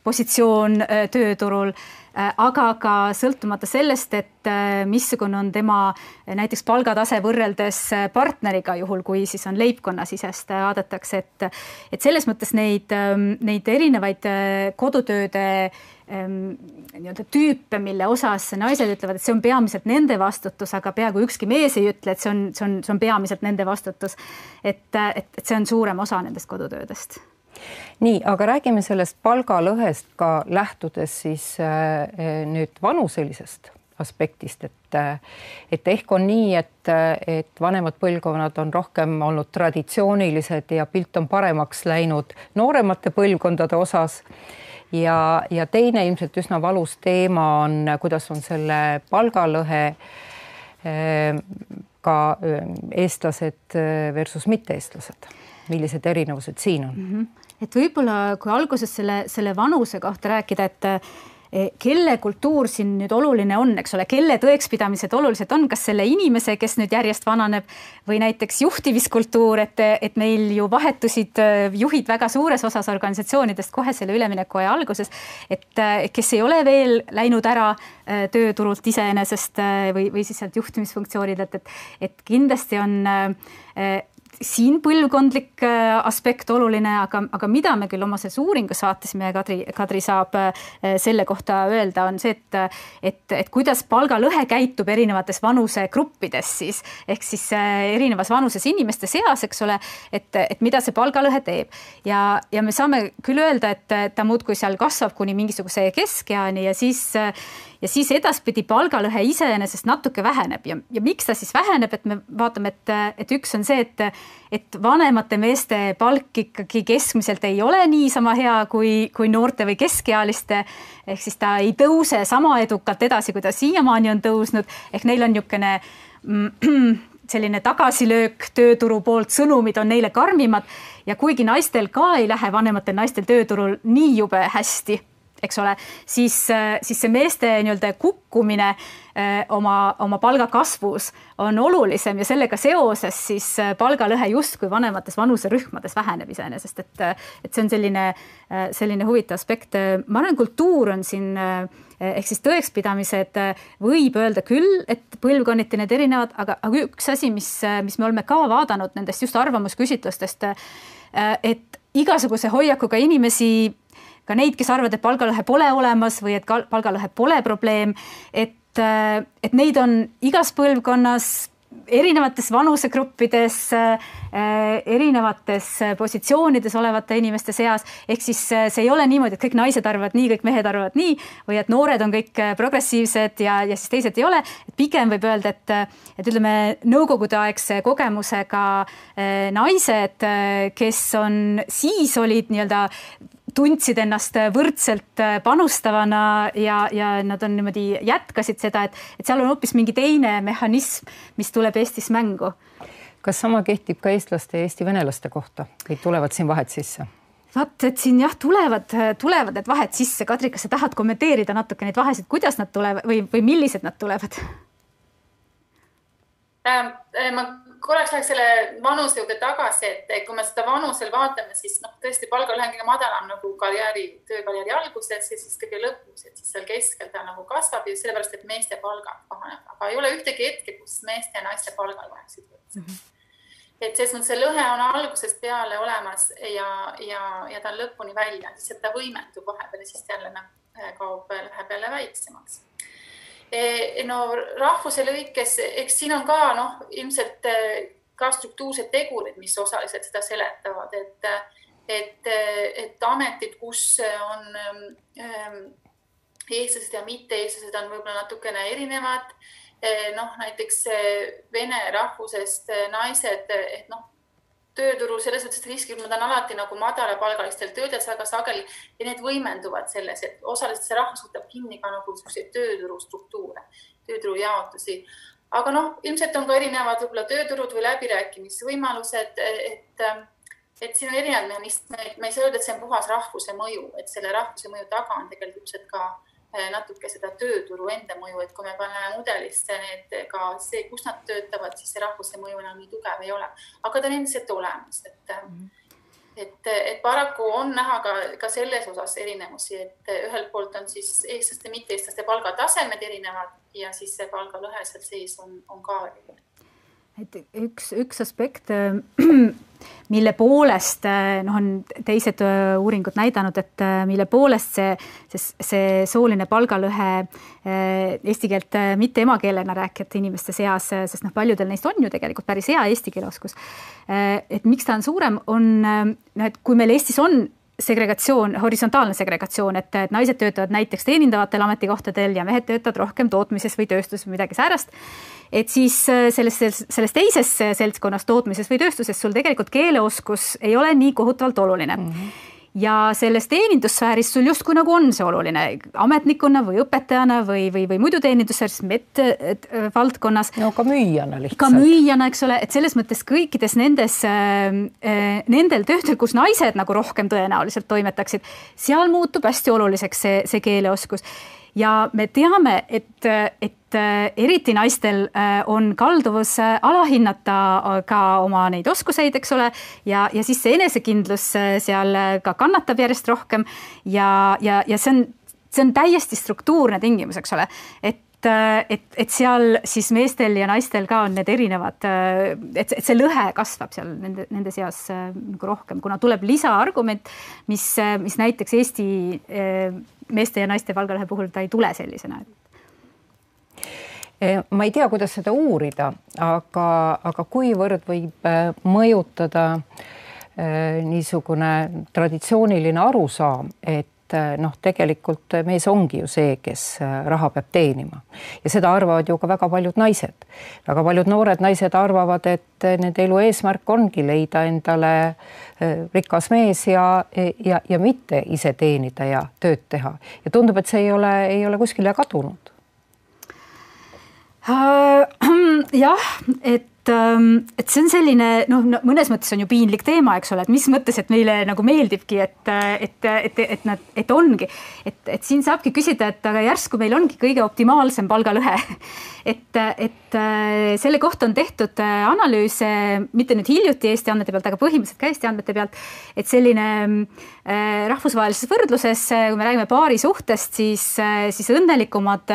positsioon äh, tööturul, äh, aga ka sõltumata sellest, et äh, missugune on tema näiteks palgatase võrreldes partneriga, juhul kui siis on leibkonnasisest vaadatakse, et et selles mõttes neid, neid erinevaid kodutööde Ehm, nii-öelda tüüpe, mille osas naised ütlevad, et see on peamiselt nende vastutus, aga peaaegu ükski mees ei ütle, et see on, see on, see on peamiselt nende vastutus. et, et, et see on suurem osa nendest kodutöödest nii, aga räägime sellest palgalõhest ka lähtudes siis äh, nüüd vanuselisest aspektist, et et ehk on nii, et, et vanemad põlvkonnad on rohkem olnud traditsioonilised ja pilt on paremaks läinud nooremate põlvkondade osas ja, ja teine ilmselt üsna valus teema on, kuidas on selle palgalõhe ehm, ka ehm, eestlased versus mitte-eestlased, millised erinevused siin on mm? -hmm. et võib-olla, kui alguses selle, selle vanuse kohta rääkida, et kelle kultuur siin nüüd oluline on, eks ole, kelle tõekspidamised olulised on, kas selle inimese, kes nüüd järjest vananeb või näiteks juhtimiskultuur, et, et meil ju vahetusid äh, juhid väga suures osas organisatsioonidest kohe selle üleminekuaja alguses, et äh, kes ei ole veel läinud ära tööturult iseenesest või, või siis sealt juhtimisfunktsioonidelt, et, et kindlasti on siin põlvkondlik äh, aspekt oluline, aga, aga mida me küll oma selles uuringus vaatasime ja Kadri, Kadri saab äh, selle kohta öelda, on see, et, et, et kuidas palgalõhe käitub erinevates vanusegruppides siis. Ehk siis äh, erinevas vanuses inimeste seas, eks ole, et, et mida see palgalõhe teeb. Ja, ja me saame küll öelda, et ta muudkui seal kasvab kuni mingisuguse keskeani ja siis ja siis edaspidi palgalõhe iseenesest natuke väheneb. Ja, ja miks ta siis väheneb, et me vaatame, et, et üks on see, et, et vanemate meeste palk ikkagi keskmiselt ei ole niisama hea kui, kui noorte või keskealiste. ehk siis ta ei tõuse sama edukalt edasi, kui ta siiamaani on tõusnud, ehk neil on niisugune mm, selline tagasilöök tööturu poolt, sõnumid on neile karmimad. Ja kuigi naistel ka ei lähe, vanematel naistel tööturul nii jube hästi eks ole, siis, siis see meeste nii-öelda kukkumine eh, oma, oma palgakasvus on olulisem ja sellega seoses siis eh, palgalõhe justkui vanemates vanuserühmades väheneb iseenesest, et, et see on selline, selline huvitav aspekt. ma arvan, kultuur on siin ehk siis tõekspidamised võib öelda küll, et põlvkonniti need erinevad, aga, aga üks asi, mis, mis me oleme ka vaadanud nendest just arvamusküsitlustest, et igasuguse hoiakuga inimesi ka neid, kes arvavad, et palgalõhe pole olemas või et palgalõhe pole probleem, et, äh, et neid on igas põlvkonnas erinevates vanusegruppides, äh, erinevates positsioonides olevate inimeste seas, ehk siis äh, see ei ole niimoodi, et kõik naised arvavad nii, kõik mehed arvavad nii või et noored on kõik progressiivsed ja, ja siis teised ei ole, et pigem võib öelda, et, et ütleme, nõukogudeaegse kogemusega naised, kes on, siis olid nii-öelda tundsid ennast võrdselt äh, panustavana ja, ja nad on niimoodi jätkasid seda, et, et seal on hoopis mingi teine mehhanism, mis tuleb Eestis mängu. kas sama kehtib ka eestlaste ja eesti venelaste kohta või tulevad siin vahed sisse? vot, et siin jah, tulevad, tulevad need vahed sisse. Kadri, kas sa tahad kommenteerida natuke neid vahesid, kuidas nad tulevad või, või millised nad tulevad ähm,? äh, ma korraks läheks selle vanuse juurde tagasi, et kui me seda vanusel vaatame, siis noh, tõesti palgalõhe on kõige madalam nagu karjääri, töökarjääri alguses ja siis kõige lõpus, et siis seal keskel ta nagu kasvab ja sellepärast, et meeste palgad kahanevad, aga ei ole ühtegi hetke, kus meeste ja naiste palgad oleksid võrdsed mm. -hmm et selles mõttes see lõhe on algusest peale olemas ja, ja, ja ta on lõpuni välja, lihtsalt ta võimendub vahepeal ja siis jälle noh, kaob, läheb jälle väiksemaks no rahvuse lõikes, eks siin on ka noh, ilmselt eh, ka struktuursed tegurid, mis osaliselt seda seletavad, et, et, et ametid, kus on ähm, eestlased ja mitte-eestlased on võib-olla natukene erinevad. Noh, näiteks vene rahvusest naised, et noh, tööturul selles mõttes riskirühmad on alati nagu madalapalgalistel töötajad väga sageli ja need võimenduvad selles, et osaliselt see rahvas võtab kinni ka nagu niisuguseid tööturu struktuure, tööturu jaotusi. aga noh, ilmselt on ka erinevad võib-olla tööturud või läbirääkimisvõimalused, et, et siin on erinevad mehhanismid, me ei saa öelda, et see on puhas rahvuse mõju, et selle rahvuse mõju taga on tegelikult ilmselt ka Eh, natuke seda tööturu enda mõju, et kui me paneme mudelisse need ka see, kus nad töötavad, siis see rahvuse mõju enam nii tugev ei ole, aga ta on endiselt olemas, et mm. -hmm et, et paraku on näha ka, ka selles osas erinevusi, et ühelt poolt on siis eestlaste, mitte-eestlaste palgatasemed erinevad ja siis see palgalõhe seal sees on, on ka erinev et üks, üks aspekt, äh, mille poolest äh, noh, on teised äh, uuringud näidanud, et mille poolest see, see, see sooline palgalõhe eesti keelt mitte emakeelena rääkijate inimeste seas, sest noh, paljudel neist on ju tegelikult päris hea eesti keele oskus. et miks ta on suurem, on noh, et kui meil Eestis on segregatsioon, horisontaalne segregatsioon, et, et naised töötavad näiteks teenindavatel ametikohtadel ja mehed töötavad rohkem tootmises või tööstuses või midagi säärast et siis äh, selles, selles teises seltskonnas, tootmises või tööstuses sul tegelikult keeleoskus ei ole nii kohutavalt oluline mm. -hmm ja selles teenindussfääris sul justkui nagu on see oluline ametnikuna või õpetajana või, või, või muidu teenindussfääris, medvaldkonnas. no ka müüjana lihtsalt. ka müüjana, eks ole, et selles mõttes kõikides nendes äh,, nendel töödel, kus naised nagu rohkem tõenäoliselt toimetaksid, seal muutub hästi oluliseks see, see keeleoskus ja me teame, et, et eriti naistel äh, on kalduvus äh, alahinnata ka oma neid oskuseid, eks ole, ja, ja siis see enesekindlus äh, seal ka kannatab järjest rohkem. Ja, ja, ja see on, see on täiesti struktuurne tingimus, eks ole, et et, et seal siis meestel ja naistel ka on need erinevad, et, et see lõhe kasvab seal nende, nende seas nagu rohkem, kuna tuleb lisaargument, mis, mis näiteks Eesti meeste ja naiste palgalõhe puhul ta ei tule sellisena e, ma ei tea, kuidas seda uurida, aga, aga kuivõrd võib e, mõjutada e, niisugune traditsiooniline arusaam, et noh, tegelikult mees ongi ju see, kes raha peab teenima ja seda arvavad ju ka väga paljud naised. väga paljud noored naised arvavad, et nende elu eesmärk ongi leida endale rikas mees ja, ja, ja mitte ise teenida ja tööd teha ja tundub, et see ei ole, ei ole kuskile kadunud. Äh, jah, et ähm, et see on selline noh, mõnes mõttes on ju piinlik teema, eks ole, et mis mõttes, et meile nagu meeldibki, et, et, et, et nad, et ongi, et, et siin saabki küsida, et aga järsku meil ongi kõige optimaalsem palgalõhe. et, et äh, selle kohta on tehtud äh, analüüse, mitte nüüd hiljuti Eesti andmete pealt, aga põhimõtteliselt ka Eesti andmete pealt, et selline äh, rahvusvahelises võrdluses, kui me räägime paari suhtest, siis, siis õnnelikumad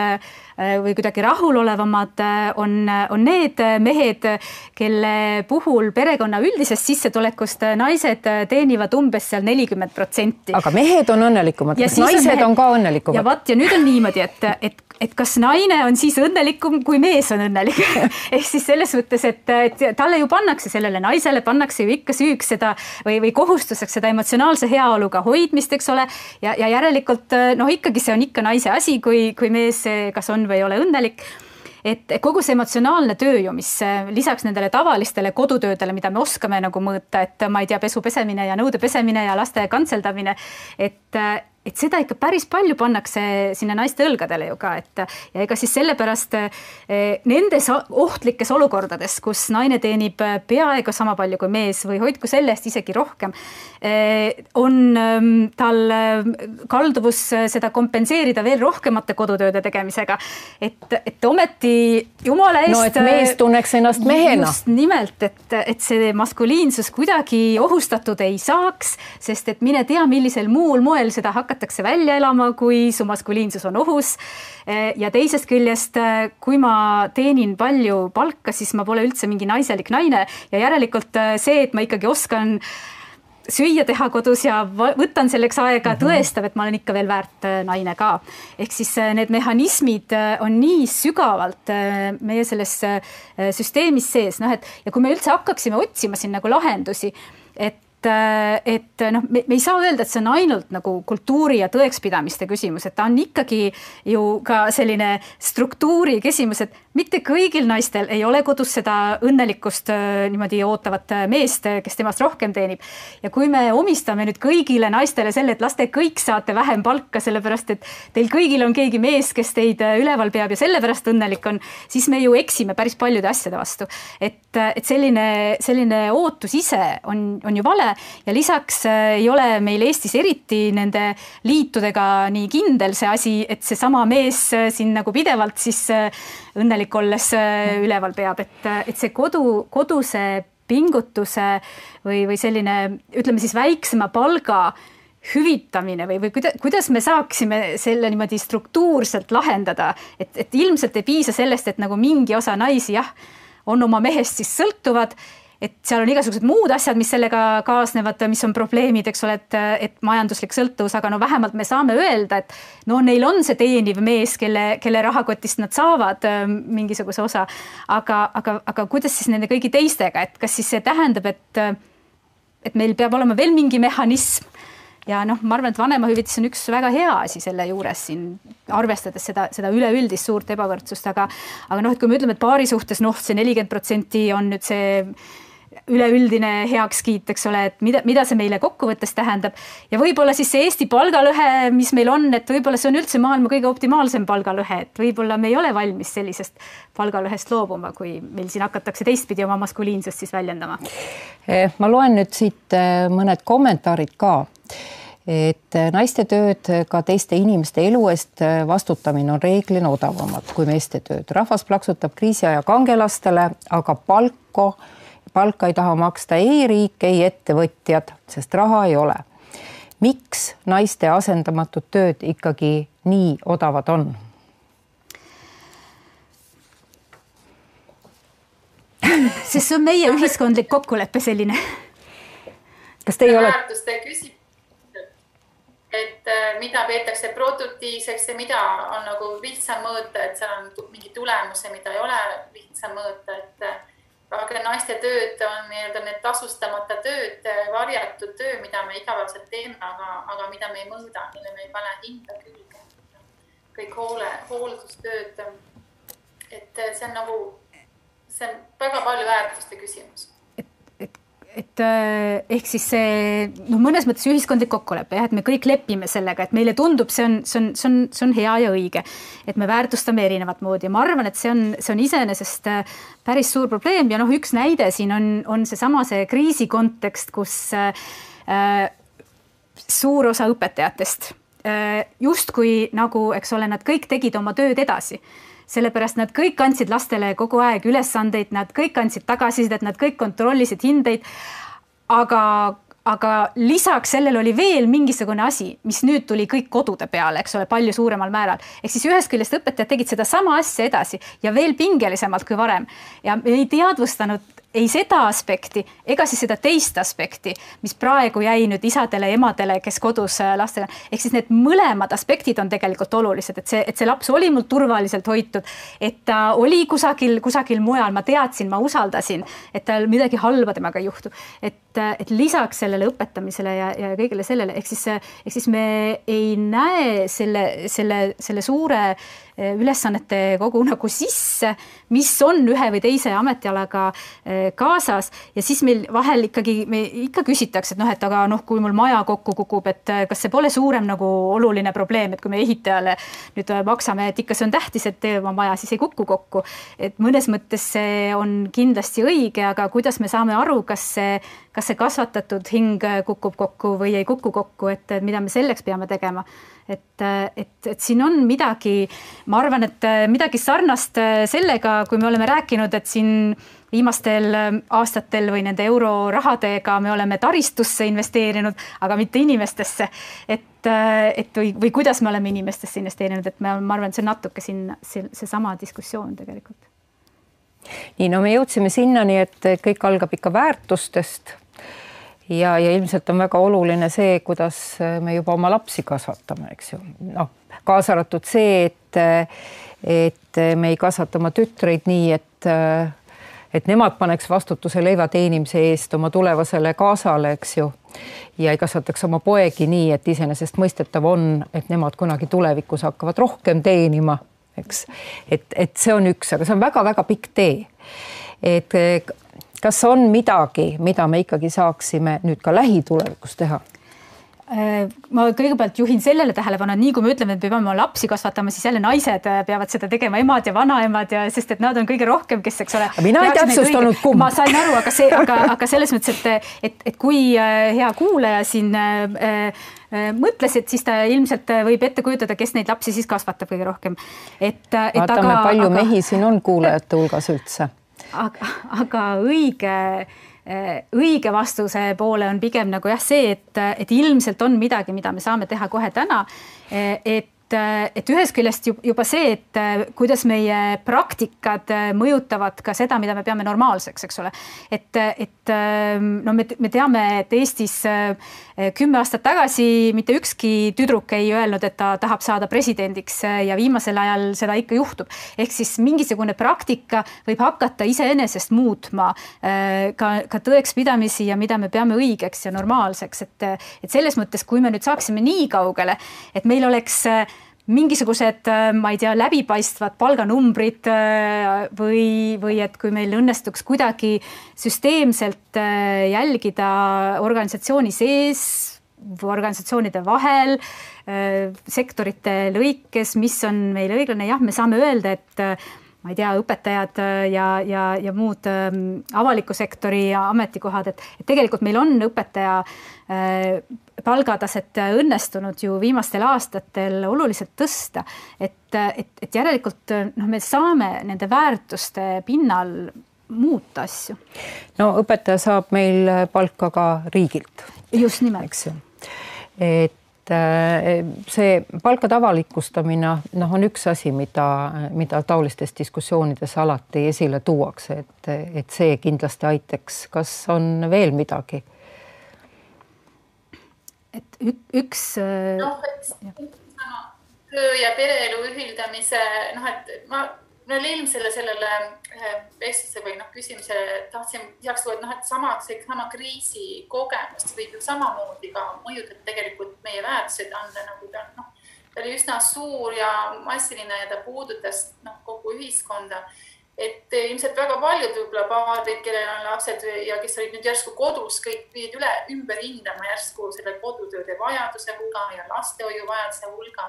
või kuidagi rahulolevamad on, on need mehed, kelle puhul perekonna üldisest sissetulekust naised teenivad umbes seal nelikümmend protsenti. aga mehed on õnnelikumad, kas naised on, mehed... on ka õnnelikumad? ja vot ja nüüd on niimoodi, et, et et kas naine on siis õnnelikum, kui mees on õnnelik ehk siis selles mõttes, et, et talle ju pannakse sellele naisele pannakse ju ikka süüks seda või, või kohustuseks seda emotsionaalse heaoluga hoidmist, eks ole. ja, ja järelikult noh, ikkagi see on ikka naise asi, kui, kui mees kas on või ei ole õnnelik. et kogu see emotsionaalne töö ju, mis äh, lisaks nendele tavalistele kodutöödele, mida me oskame nagu mõõta, et ma ei tea, pesu pesemine ja nõude pesemine ja laste kantseldamine, et äh, et seda ikka päris palju pannakse sinna naiste õlgadele ju ka, et ja ega siis sellepärast eh, nendes ohtlikes olukordades, kus naine teenib peaaegu sama palju kui mees või hoidku selle eest isegi rohkem, eh, on ehm, tal kalduvus seda kompenseerida veel rohkemate kodutööde tegemisega. et, et ometi jumala eest. no et mees tunneks ennast mehena. just nimelt, et, et see maskuliinsus kuidagi ohustatud ei saaks, sest et mine tea, millisel muul moel seda hakata hakatakse välja elama, kui su maskuliinsus on ohus. ja teisest küljest, kui ma teenin palju palka, siis ma pole üldse mingi naiselik naine ja järelikult see, et ma ikkagi oskan süüa teha kodus ja võtan selleks aega, mhm. tõestab, et ma olen ikka veel väärt naine ka. ehk siis need mehhanismid on nii sügavalt meie selles süsteemis sees, noh et ja kui me üldse hakkaksime otsima siin nagu lahendusi, et et, et noh, me, me ei saa öelda, et see on ainult nagu kultuuri ja tõekspidamiste küsimus, et ta on ikkagi ju ka selline struktuuri küsimus, et mitte kõigil naistel ei ole kodus seda õnnelikkust äh, niimoodi ootavat äh, meest, äh, kes temast rohkem teenib. ja kui me omistame nüüd kõigile naistele selle, et las te kõik saate vähem palka, sellepärast et teil kõigil on keegi mees, kes teid üleval peab ja sellepärast õnnelik on, siis me ju eksime päris paljude asjade vastu. et, et selline, selline ootus ise on, on ju vale ja lisaks ei ole meil Eestis eriti nende liitudega nii kindel see asi, et seesama mees siin nagu pidevalt siis õnnelik olles äh, üleval peab, et, äh, et see kodu, koduse pingutuse või, või selline, ütleme siis väiksema palga hüvitamine või, või kuida-, kuidas me saaksime selle niimoodi struktuurselt lahendada, et, et ilmselt ei piisa sellest, et nagu mingi osa naisi jah, on oma mehest siis sõltuvad et seal on igasugused muud asjad, mis sellega kaasnevad, mis on probleemid, eks ole, et, et majanduslik sõltuvus, aga no vähemalt me saame öelda, et no neil on see teeniv mees, kelle, kelle rahakotist nad saavad äh, mingisuguse osa. aga, aga, aga kuidas siis nende kõigi teistega, et kas siis see tähendab, et, et meil peab olema veel mingi mehhanism ja noh, ma arvan, et vanemahüvitis on üks väga hea asi selle juures siin, arvestades seda, seda üleüldist suurt ebavõrdsust, aga aga noh, et kui me ütleme, et paari suhtes noh, see nelikümmend protsenti on nüüd see üleüldine heakskiit, eks ole, et mida, mida see meile kokkuvõttes tähendab. ja võib-olla siis see Eesti palgalõhe, mis meil on, et võib-olla see on üldse maailma kõige optimaalsem palgalõhe, et võib-olla me ei ole valmis sellisest palgalõhest loobuma, kui meil siin hakatakse teistpidi oma maskuliinsust siis väljendama. Eh, ma loen nüüd siit eh, mõned kommentaarid ka et eh, naiste tööd ka teiste inimeste elu eest vastutamine on reeglina odavamad kui meeste tööd. rahvas plaksutab kriisiaja kangelastele, aga palku palka ei taha maksta ei riik, ei ettevõtjad, sest raha ei ole. miks naiste asendamatud tööd ikkagi nii odavad on? sest see on meie ühiskondlik kokkulepe selline. kas teie olete? väärtuste küsimus, et äh, mida peetakse produktiivseks ja mida on nagu lihtsam mõõta, et seal on mingi tulemuse, mida ei ole lihtsam mõõta, aga naiste tööd on nii-öelda need tasustamata tööd, varjatud töö, mida me igapäevaselt teeme, aga, aga mida me ei mõõda, mille me ei pane hinda külge. kõik hoole, hooldustööd. et see on nagu, see on väga palju väärtuste küsimus et äh, ehk siis see noh, mõnes mõttes ühiskondlik kokkulepe jah, et me kõik lepime sellega, et meile tundub, see on, see on, see on, see on hea ja õige. et me väärtustame erinevat moodi ja ma arvan, et see on, see on iseenesest äh, päris suur probleem ja noh, üks näide siin on, on seesama see kriisi kontekst, kus äh, äh, suur osa õpetajatest äh, justkui nagu, eks ole, nad kõik tegid oma tööd edasi sellepärast nad kõik andsid lastele kogu aeg ülesandeid, nad kõik andsid tagasisidet, nad kõik kontrollisid hindeid. aga, aga lisaks sellele oli veel mingisugune asi, mis nüüd tuli kõik kodude peale, eks ole, palju suuremal määral. ehk siis ühest küljest õpetajad tegid sedasama asja edasi ja veel pingelisemalt kui varem ja ei teadvustanud ei seda aspekti ega siis seda teist aspekti, mis praegu jäi nüüd isadele, emadele, kes kodus äh, lastele, ehk siis need mõlemad aspektid on tegelikult olulised, et see, et see laps oli mul turvaliselt hoitud, et ta oli kusagil, kusagil mujal, ma teadsin, ma usaldasin, et tal midagi halba temaga ei juhtu. et, et lisaks sellele õpetamisele ja, ja kõigele sellele, ehk siis, ehk siis me ei näe selle, selle, selle suure ülesannete kogu nagu sisse, mis on ühe või teise ametialaga eh, kaasas ja siis meil vahel ikkagi, me ikka küsitakse, et noh, et aga noh, kui mul maja kokku kukub, et eh, kas see pole suurem nagu oluline probleem, et kui me ehitajale nüüd maksame, et ikka see on tähtis, et oma maja siis ei kuku kokku. et mõnes mõttes see on kindlasti õige, aga kuidas me saame aru, kas see, kas see kasvatatud hing kukub kokku või ei kuku kokku, et mida me selleks peame tegema et, et, et siin on midagi, ma arvan, et midagi sarnast sellega, kui me oleme rääkinud, et siin viimastel aastatel või nende eurorahadega me oleme taristusse investeerinud, aga mitte inimestesse. et, et või, või kuidas me oleme inimestesse investeerinud, et me, ma arvan, et see on natuke siin see, seesama diskussioon tegelikult. nii, no me jõudsime sinnani, et kõik algab ikka väärtustest ja, ja ilmselt on väga oluline see, kuidas me juba oma lapsi kasvatame, eks ju, noh, kaasa arvatud see, et, et me ei kasvata oma tütreid nii, et, et nemad paneks vastutuse leiva teenimise eest oma tulevasele kaasale, eks ju. ja ei kasvataks oma poegi nii, et iseenesestmõistetav on, et nemad kunagi tulevikus hakkavad rohkem teenima, eks. et, et see on üks, aga see on väga-väga pikk tee. et kas on midagi, mida me ikkagi saaksime nüüd ka lähitulevikus teha? Äh, ma kõigepealt juhin sellele tähelepanu, et nii kui me ütleme, et me peame lapsi kasvatama, siis jälle naised äh, peavad seda tegema, emad ja vanaemad ja sest et nad on kõige rohkem, kes, eks ole. mina ei täpsustanud kumb. ma sain aru, aga see, aga, aga selles mõttes, et, et, et kui äh, hea kuulaja siin äh, mõtles, et siis ta ilmselt võib ette kujutada, kes neid lapsi siis kasvatab kõige rohkem. et, et vaatame, palju aga... mehi siin on kuulajate hulgas üldse aga, aga õige õige vastuse poole on pigem nagu jah, see, et, et ilmselt on midagi, mida me saame teha kohe täna. et et, et ühest küljest juba see, et kuidas meie praktikad mõjutavad ka seda, mida me peame normaalseks, eks ole. et, et no me, me teame, et Eestis kümme aastat tagasi mitte ükski tüdruk ei öelnud, et ta tahab saada presidendiks ja viimasel ajal seda ikka juhtub. ehk siis mingisugune praktika võib hakata iseenesest muutma ka, ka tõekspidamisi ja mida me peame õigeks ja normaalseks, et, et selles mõttes, kui me nüüd saaksime nii kaugele, et meil oleks mingisugused, ma ei tea, läbipaistvad palganumbrid või, või et kui meil õnnestuks kuidagi süsteemselt jälgida organisatsiooni sees organisatsioonide vahel, sektorite lõikes, mis on meil õiglane, jah, me saame öelda, et ma ei tea, õpetajad äh, ja, ja, ja muud ähm, avaliku sektori ametikohad, et, et tegelikult meil on õpetaja äh, palgataset õnnestunud ju viimastel aastatel oluliselt tõsta. et, et, et järelikult noh, me saame nende väärtuste pinnal muuta asju. no õpetaja saab meil palka ka riigilt. just nimelt. eks ju. et see palkade avalikustamine noh, on üks asi, mida, mida taolistes diskussioonides alati esile tuuakse, et, et see kindlasti aitaks. kas on veel midagi? et üks. Noh, et töö ja pereelu ühildamise noh, et ma veel eelmisele sellele äh, vestluse või noh, küsimusele tahtsin lisaks tuua, et noh, et sama, see sama kriisikogemus võib ju samamoodi ka mõjutada tegelikult meie väärtuseid, anda nagu ta noh, ta oli üsna suur ja massiline ja ta puudutas noh, kogu ühiskonda. et ilmselt väga paljud võib-olla paarid, kellel on lapsed ja kes olid nüüd järsku kodus, kõik pidid üle, ümber hindama järsku selle kodutööde vajaduse hulga ja lastehoiu vajaduse hulga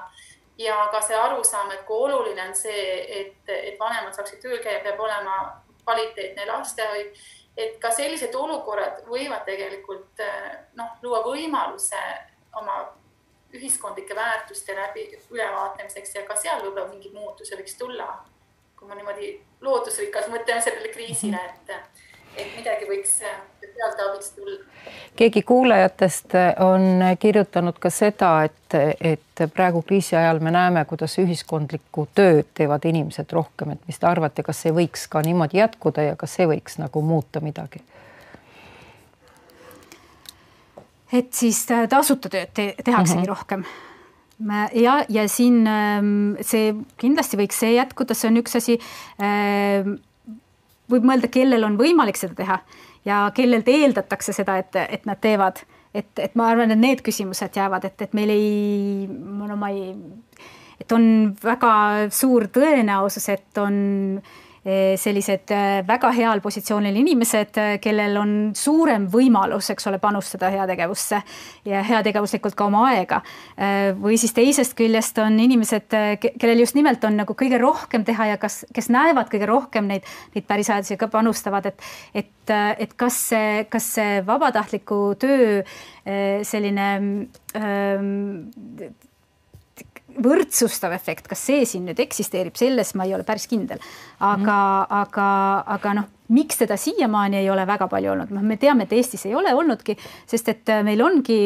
ja ka see arusaam, et kui oluline on see, et, et vanemad saaksid tööl käia, peab olema kvaliteetne lastehoid. et ka sellised olukorrad võivad tegelikult noh, luua võimaluse oma ühiskondlike väärtuste läbi ülevaatamiseks ja ka seal võib-olla mingi muutuse võiks tulla. kui ma niimoodi lootusrikkalt mõtlen sellele kriisile, et, et midagi võiks sealt abiks tulla. keegi kuulajatest on kirjutanud ka seda, et, et praegu kriisi ajal me näeme, kuidas ühiskondlikku tööd teevad inimesed rohkem, et mis te arvate, kas see võiks ka niimoodi jätkuda ja kas see võiks nagu muuta midagi? et siis äh, tasuta tööd te tehaksegi mm -hmm. rohkem ja, ja siin ähm, see kindlasti võiks see jätkuda, see on üks asi. Ähm, võib mõelda, kellel on võimalik seda teha ja kellelt eeldatakse seda, et, et nad teevad. et, et ma arvan, et need küsimused jäävad, et, et meil ei, no ma ei, et on väga suur tõenäosus, et on Eh, sellised eh, väga heal positsioonil inimesed, eh, kellel on suurem võimalus, eks ole, panustada heategevusse ja heategevuslikult ka oma aega. või siis teisest küljest on inimesed, kellel just nimelt on nagu kõige rohkem teha ja kas, kes näevad kõige rohkem neid, neid päris ajadusi ka panustavad, et, et, et kas see, kas see vabatahtliku töö selline ähm, võrdsustav efekt, kas see siin nüüd eksisteerib, selles ma ei ole päris kindel. aga mm., aga, aga noh, miks teda siiamaani ei ole väga palju olnud, noh, me teame, et Eestis ei ole olnudki, sest et meil ongi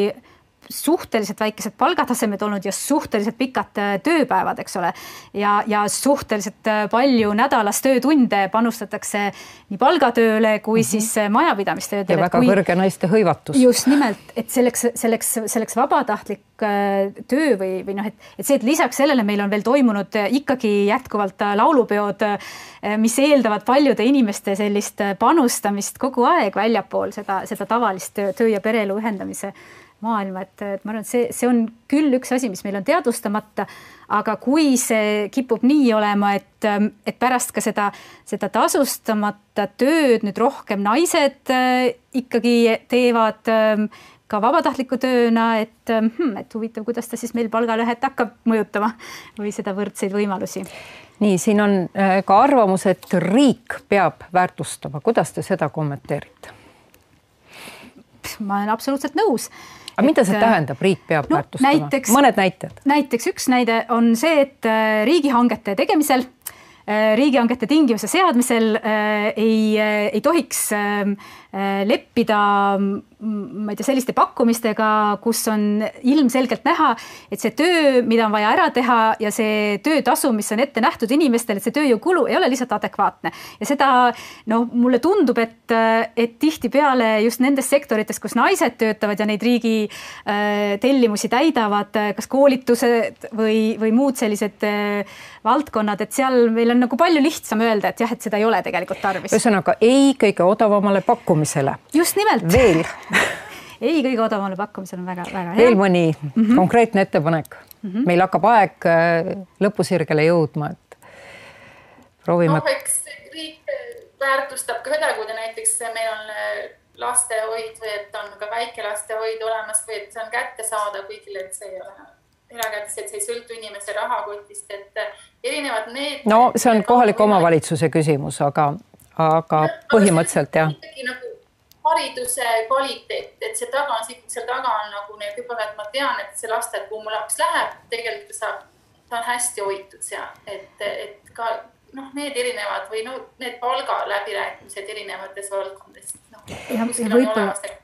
suhteliselt väikesed palgatasemed olnud ja suhteliselt pikad äh, tööpäevad, eks ole. ja, ja suhteliselt äh, palju nädalas töötunde panustatakse nii palgatööle kui mm -hmm. siis äh, majapidamistöödele. ja väga kui, kõrge naiste hõivatus. just nimelt, et selleks, selleks, selleks vabatahtlik töö või, või noh, et, et see, et lisaks sellele meil on veel toimunud ikkagi jätkuvalt laulupeod, mis eeldavad paljude inimeste sellist panustamist kogu aeg väljapool seda, seda tavalist töö, töö ja pereelu ühendamise maailma, et, et ma arvan, et see, see on küll üks asi, mis meil on teadvustamata, aga kui see kipub nii olema, et, et pärast ka seda, seda tasustamata tööd nüüd rohkem naised äh, ikkagi teevad äh, ka vabatahtliku tööna, et hmm,, et huvitav, kuidas ta siis meil palgalõhet hakkab mõjutama või seda võrdseid võimalusi. nii, siin on äh, ka arvamus, et riik peab väärtustama, kuidas te seda kommenteerite? ma olen absoluutselt nõus aga mida see äh, tähendab, riik peab no, väärtustama? mõned näited. näiteks üks näide on see, et äh, riigihangete tegemisel äh, riigihangete tingimuse seadmisel ei, ei tohiks ähm, leppida ma ei tea, selliste pakkumistega, kus on ilmselgelt näha, et see töö, mida on vaja ära teha ja see töötasu, mis on ette nähtud inimestele, see tööjõukulu ei ole lihtsalt adekvaatne. ja seda noh, mulle tundub, et, et tihtipeale just nendes sektorites, kus naised töötavad ja neid riigi äh, tellimusi täidavad, kas koolitused või, või muud sellised äh, valdkonnad, et seal meil on nagu palju lihtsam öelda, et jah, et seda ei ole tegelikult tarvis. ühesõnaga ei kõige odavamale pakkumisele. Just nimelt. veel ei, kõige odavamale pakkumisel on väga-väga hea. veel mõni mm -hmm. konkreetne ettepanek? mm. -hmm. meil hakkab aeg lõpusirgele jõudma, et proovime no,. eks riik väärtustab ka seda, kui ta näiteks meil on lastehoid või et on ka väikelastehoid olemas või et see on kättesaadav kõigile, et see ei ole erakätes, et see ei sõltu inimese rahakotist, et erinevad need. no see on kohaliku omavalitsuse küsimus, aga, aga põhimõtteliselt jah. ikkagi nagu hariduse kvaliteet, et see taga on, seal taga on nagu need juba, et ma tean, et see lasteaed, kuhu mu laps läheb, tegelikult ta saab, ta on hästi hoitud seal, et, et ka noh, need erinevad või no need palgaläbirääkimised erinevates valdkondades noh,. need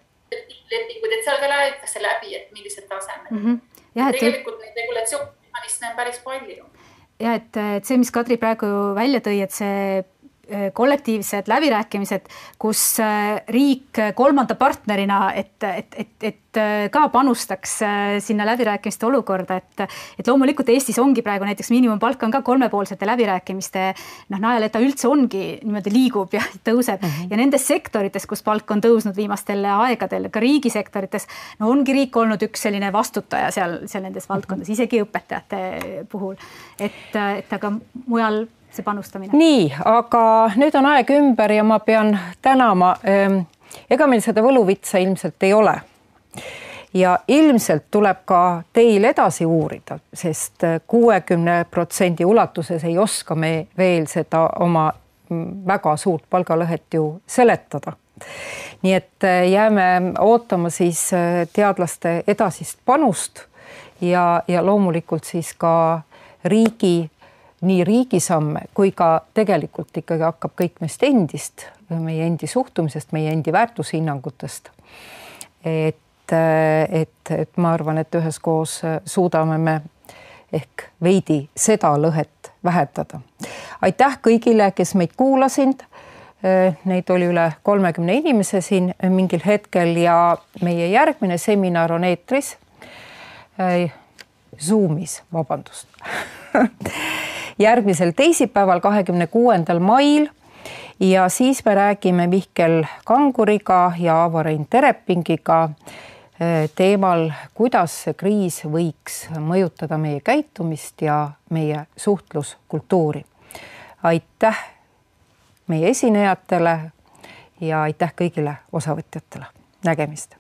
lepingud, et seal ka räägitakse läbi, et millised tasemed mm. -hmm. Ja, tegelikult neid regulatsioonimehhanisme on päris palju. ja et, et see, mis Kadri praegu välja tõi, et see kollektiivsed läbirääkimised, kus äh, riik kolmanda partnerina, et, et, et, et äh, ka panustaks sinna läbirääkimiste olukorda, et, et loomulikult Eestis ongi praegu näiteks miinimumpalk on ka kolmepoolsete läbirääkimiste noh, najal, et ta üldse ongi niimoodi liigub ja tõuseb mm -hmm. ja nendes sektorites, kus palk on tõusnud viimastel aegadel, ka riigisektorites, no ongi riik olnud üks selline vastutaja seal, seal nendes valdkondades, isegi õpetajate puhul. et, et aga mujal see panustamine. nii, aga nüüd on aeg ümber ja ma pean tänama. Ehm, ega meil seda võluvitsa ilmselt ei ole. ja ilmselt tuleb ka teil edasi uurida, sest kuuekümne protsendi ulatuses ei oska me veel seda oma mm, väga suurt palgalõhet ju seletada nii et eh, jääme ootama siis eh, teadlaste edasist panust ja, ja loomulikult siis ka riigi nii riigi samme kui ka tegelikult ikkagi hakkab kõik meist endist, meie endi suhtumisest, meie endi väärtushinnangutest. et, et, et ma arvan, et üheskoos suudame me ehk veidi seda lõhet vähendada. aitäh kõigile, kes meid kuulasid. Neid oli üle kolmekümne inimese siin mingil hetkel ja meie järgmine seminar on eetris. Zoomis, vabandust järgmisel teisipäeval, kahekümne kuuendal mail. Ja siis me räägime Mihkel Kanguriga ja Avo-Rein Terepingiga eh, teemal, kuidas see kriis võiks mõjutada meie käitumist ja meie suhtluskultuuri. aitäh meie esinejatele ja aitäh kõigile osavõtjatele, nägemist